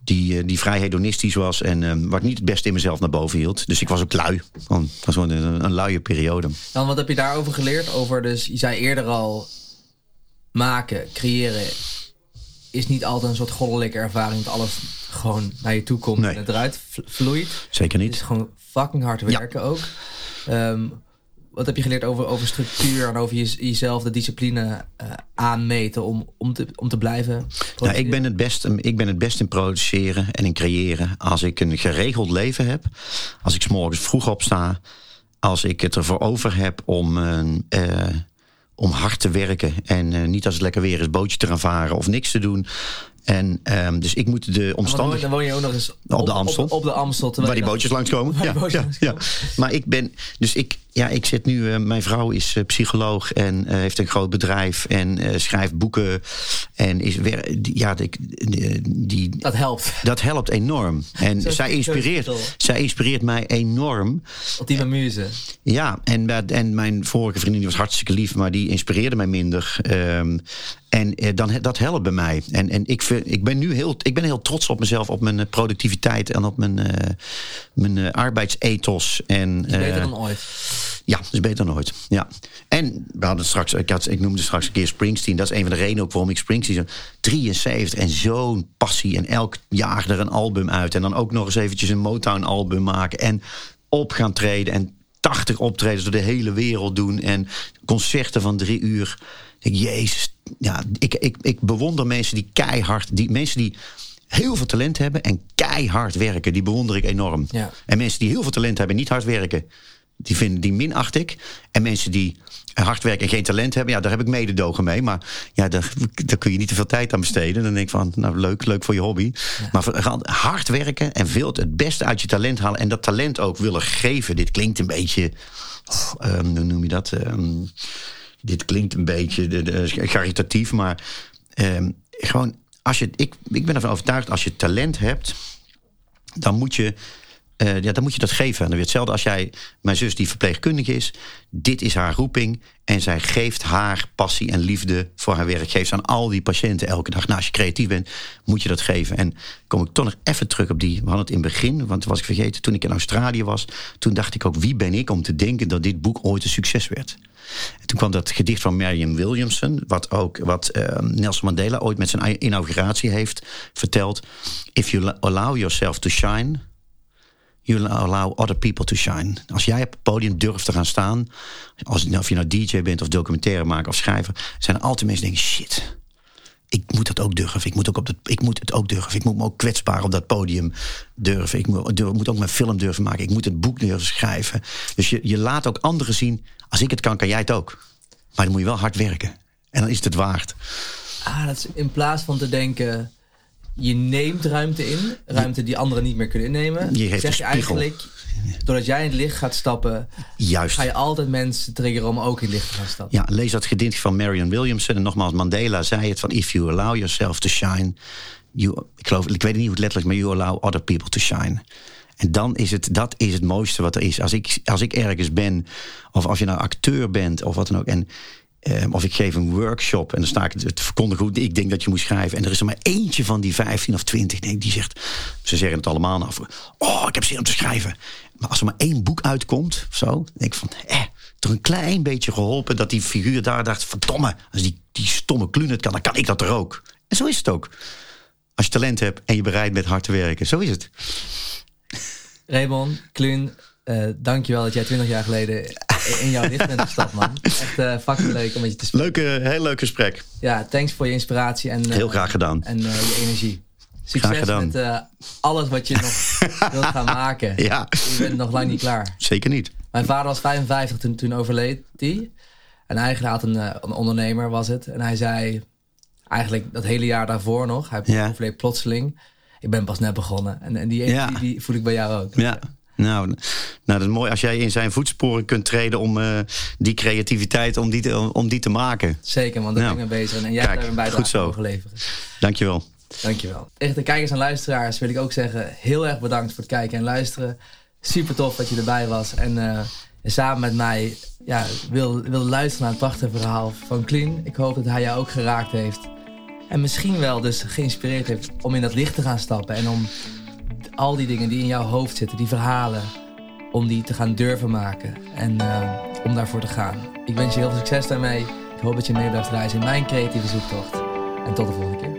die, eh, die vrij hedonistisch was en ehm, ik niet het beste in mezelf naar boven hield. Dus ik was ook lui. Het was gewoon een, een luie periode. Dan, wat heb je daarover geleerd? Over dus, je zei eerder al, maken, creëren is niet altijd een soort goddelijke ervaring dat alles gewoon naar je toe komt Nee. en het eruit vloeit. Zeker Het is niet. gewoon fucking hard werken ook. Ehm, wat heb je geleerd over, over structuur en over je, jezelf de discipline eh, aanmeten om, om, te, om te blijven? Nou, ik, ben het best, ik ben het best in produceren en in creëren als ik een geregeld leven heb. Als ik 's morgens vroeg opsta. Als ik het ervoor over heb om, eh, om hard te werken. En eh, niet als het lekker weer is bootje te gaan varen of niks te doen. En ehm, dus ik moet de omstandigheden... dan woon je ook nog eens Op de Amstel. Op, op de Amstel. Waar die bootjes langskomen. Die Ja, bootjes ja, langskomen. ja. Maar ik ben, dus ik, ja, ik zit nu, eh, mijn vrouw is eh, psycholoog en eh, heeft een groot bedrijf en schrijft boeken. En is weer, die- ja, die, die, die- Dat helpt. dat helpt enorm. En Zo- zij, inspireert, zij inspireert mij enorm. Ultieme muze. Ja, en, en mijn vorige vriendin die was hartstikke lief, maar die inspireerde mij minder. Ehm, en dan, dat helpt bij mij. En, en ik, vind, ik, ben nu heel, ik ben heel trots op mezelf, op mijn eh, productiviteit en op mijn, eh, mijn eh, arbeidsethos. En, Is beter eh, dan ooit. ja, dat is beter dan ooit. Ja. En we hadden straks, ik, had, ik noemde straks een keer Springsteen. Dat is een van de redenen ook waarom ik Springsteen zo 73 en zo'n passie. En elk jaar er een album uit. En dan ook nog eens eventjes een Motown album maken. En op gaan treden. En 80 optredens door de hele wereld doen. En concerten van drie uur. Ik, Jezus, ja, ik, ik, ik bewonder mensen die keihard, die mensen die heel veel talent hebben en keihard werken. Die bewonder ik enorm. Ja. En mensen die heel veel talent hebben en niet hard werken, die, vinden, die minacht ik. En mensen die hard werken en geen talent hebben, ja, daar heb ik mededogen mee. Maar ja, daar, daar kun je niet te veel tijd aan besteden. Dan denk ik van, nou leuk, leuk voor je hobby. Maar voor- hard werken en veel het beste uit je talent halen. En dat talent ook willen geven. Dit klinkt een beetje, oh, ehm, hoe noem je dat? Ehm, dit klinkt een beetje de, caritatief, maar ehm, gewoon, als je, ik, ik ben ervan overtuigd, als je talent hebt, dan moet je, eh, ja, dan moet je dat geven. En dan weer hetzelfde als jij, mijn zus die verpleegkundige is, dit is haar roeping. En zij geeft haar passie en liefde voor haar werk. Geeft aan al die patiënten elke dag. Nou, als je creatief bent, moet je dat geven. En kom ik toch nog even terug op die. We hadden het in het begin, want was ik vergeten. Toen ik in Australië was, toen dacht ik ook: wie ben ik om te denken dat dit boek ooit een succes werd? En toen kwam dat gedicht van Marion Williamson, wat ook wat eh, Nelson Mandela ooit met zijn inauguratie heeft verteld. If you allow yourself to shine, you allow other people to shine. Als jij op het podium durft te gaan staan, als, of je nou DJ bent of documentaire maker of schrijver, zijn er altijd mensen die denken: shit. Ik moet dat ook durven. Ik moet, ook op dat, ik moet het ook durven. Ik moet me ook kwetsbaar op dat podium durven. Ik moet, durf- moet ook mijn film durven maken. Ik moet het boek durven schrijven. Dus je, je laat ook anderen zien. Als ik het kan, kan jij het ook. Maar dan moet je wel hard werken. En dan is het het waard. Ah, dat is in plaats van te denken, je neemt ruimte in, ruimte die anderen niet meer kunnen innemen. Je geeft zeg je eigenlijk, doordat jij in het licht gaat stappen, Juist. ga je altijd mensen triggeren om ook in het licht te gaan stappen. Ja, lees dat gedicht van Marion Williamson. En nogmaals, Mandela zei het van... If you allow yourself to shine, you, ik, geloof, ik weet niet hoe het letterlijk is, maar you allow other people to shine. En dan is het, dat is het mooiste wat er is. Als ik, als ik ergens ben, of als je nou acteur bent of wat dan ook. En, eh, of ik geef een workshop en dan sta ik het verkondigen hoe ik denk dat je moet schrijven. En er is er maar eentje van die 15 of 20 nee, die zegt, ze zeggen het allemaal af. Oh, ik heb zin om te schrijven. Maar als er maar één boek uitkomt, of zo, denk ik van, eh, toch een klein beetje geholpen dat die figuur daar dacht: verdomme, als die, die stomme kluun het kan, dan kan ik dat er ook. En zo is het ook. Als je talent hebt en je bereid bent hard te werken, zo is het. Raymond, Kluun, uh, dankjewel dat jij 20 jaar geleden in jouw licht bent gestapt, man. Echt uh, fucking leuk om met je te spreken. Leuke, heel leuk gesprek. Ja, thanks voor je inspiratie. En, uh, heel graag gedaan. En je energie. Succes met alles wat je nog wilt gaan maken. Ja. Je bent nog lang niet klaar. Zeker niet. Mijn vader was 55 toen, toen overleed hij. Een eigenaar had een, een ondernemer was het. En hij zei eigenlijk dat hele jaar daarvoor nog. Hij overleed plotseling ik ben pas net begonnen. En, en die, die, die, voel ik bij jou ook. Ja. Nou, nou, dat is mooi als jij in zijn voetsporen kunt treden om uh, die creativiteit, om die, te, om die te maken. Zeker, want daar nou, ben ik mee bezig. En jij hebt daar een bijdrage voor geleverd. Dankjewel. Dankjewel. Tegen de kijkers en luisteraars wil ik ook zeggen, heel erg bedankt voor het kijken en luisteren. Super tof dat je erbij was. En uh, samen met mij ja, wil, wil luisteren naar het prachtige verhaal van Clean. Ik hoop dat hij jou ook geraakt heeft. En misschien wel dus geïnspireerd heeft om in dat licht te gaan stappen. En om al die dingen die in jouw hoofd zitten, die verhalen, om die te gaan durven maken. En uh, om daarvoor te gaan. Ik wens je heel veel succes daarmee. Ik hoop dat je mee blijft reizen in mijn creatieve zoektocht. En tot de volgende keer.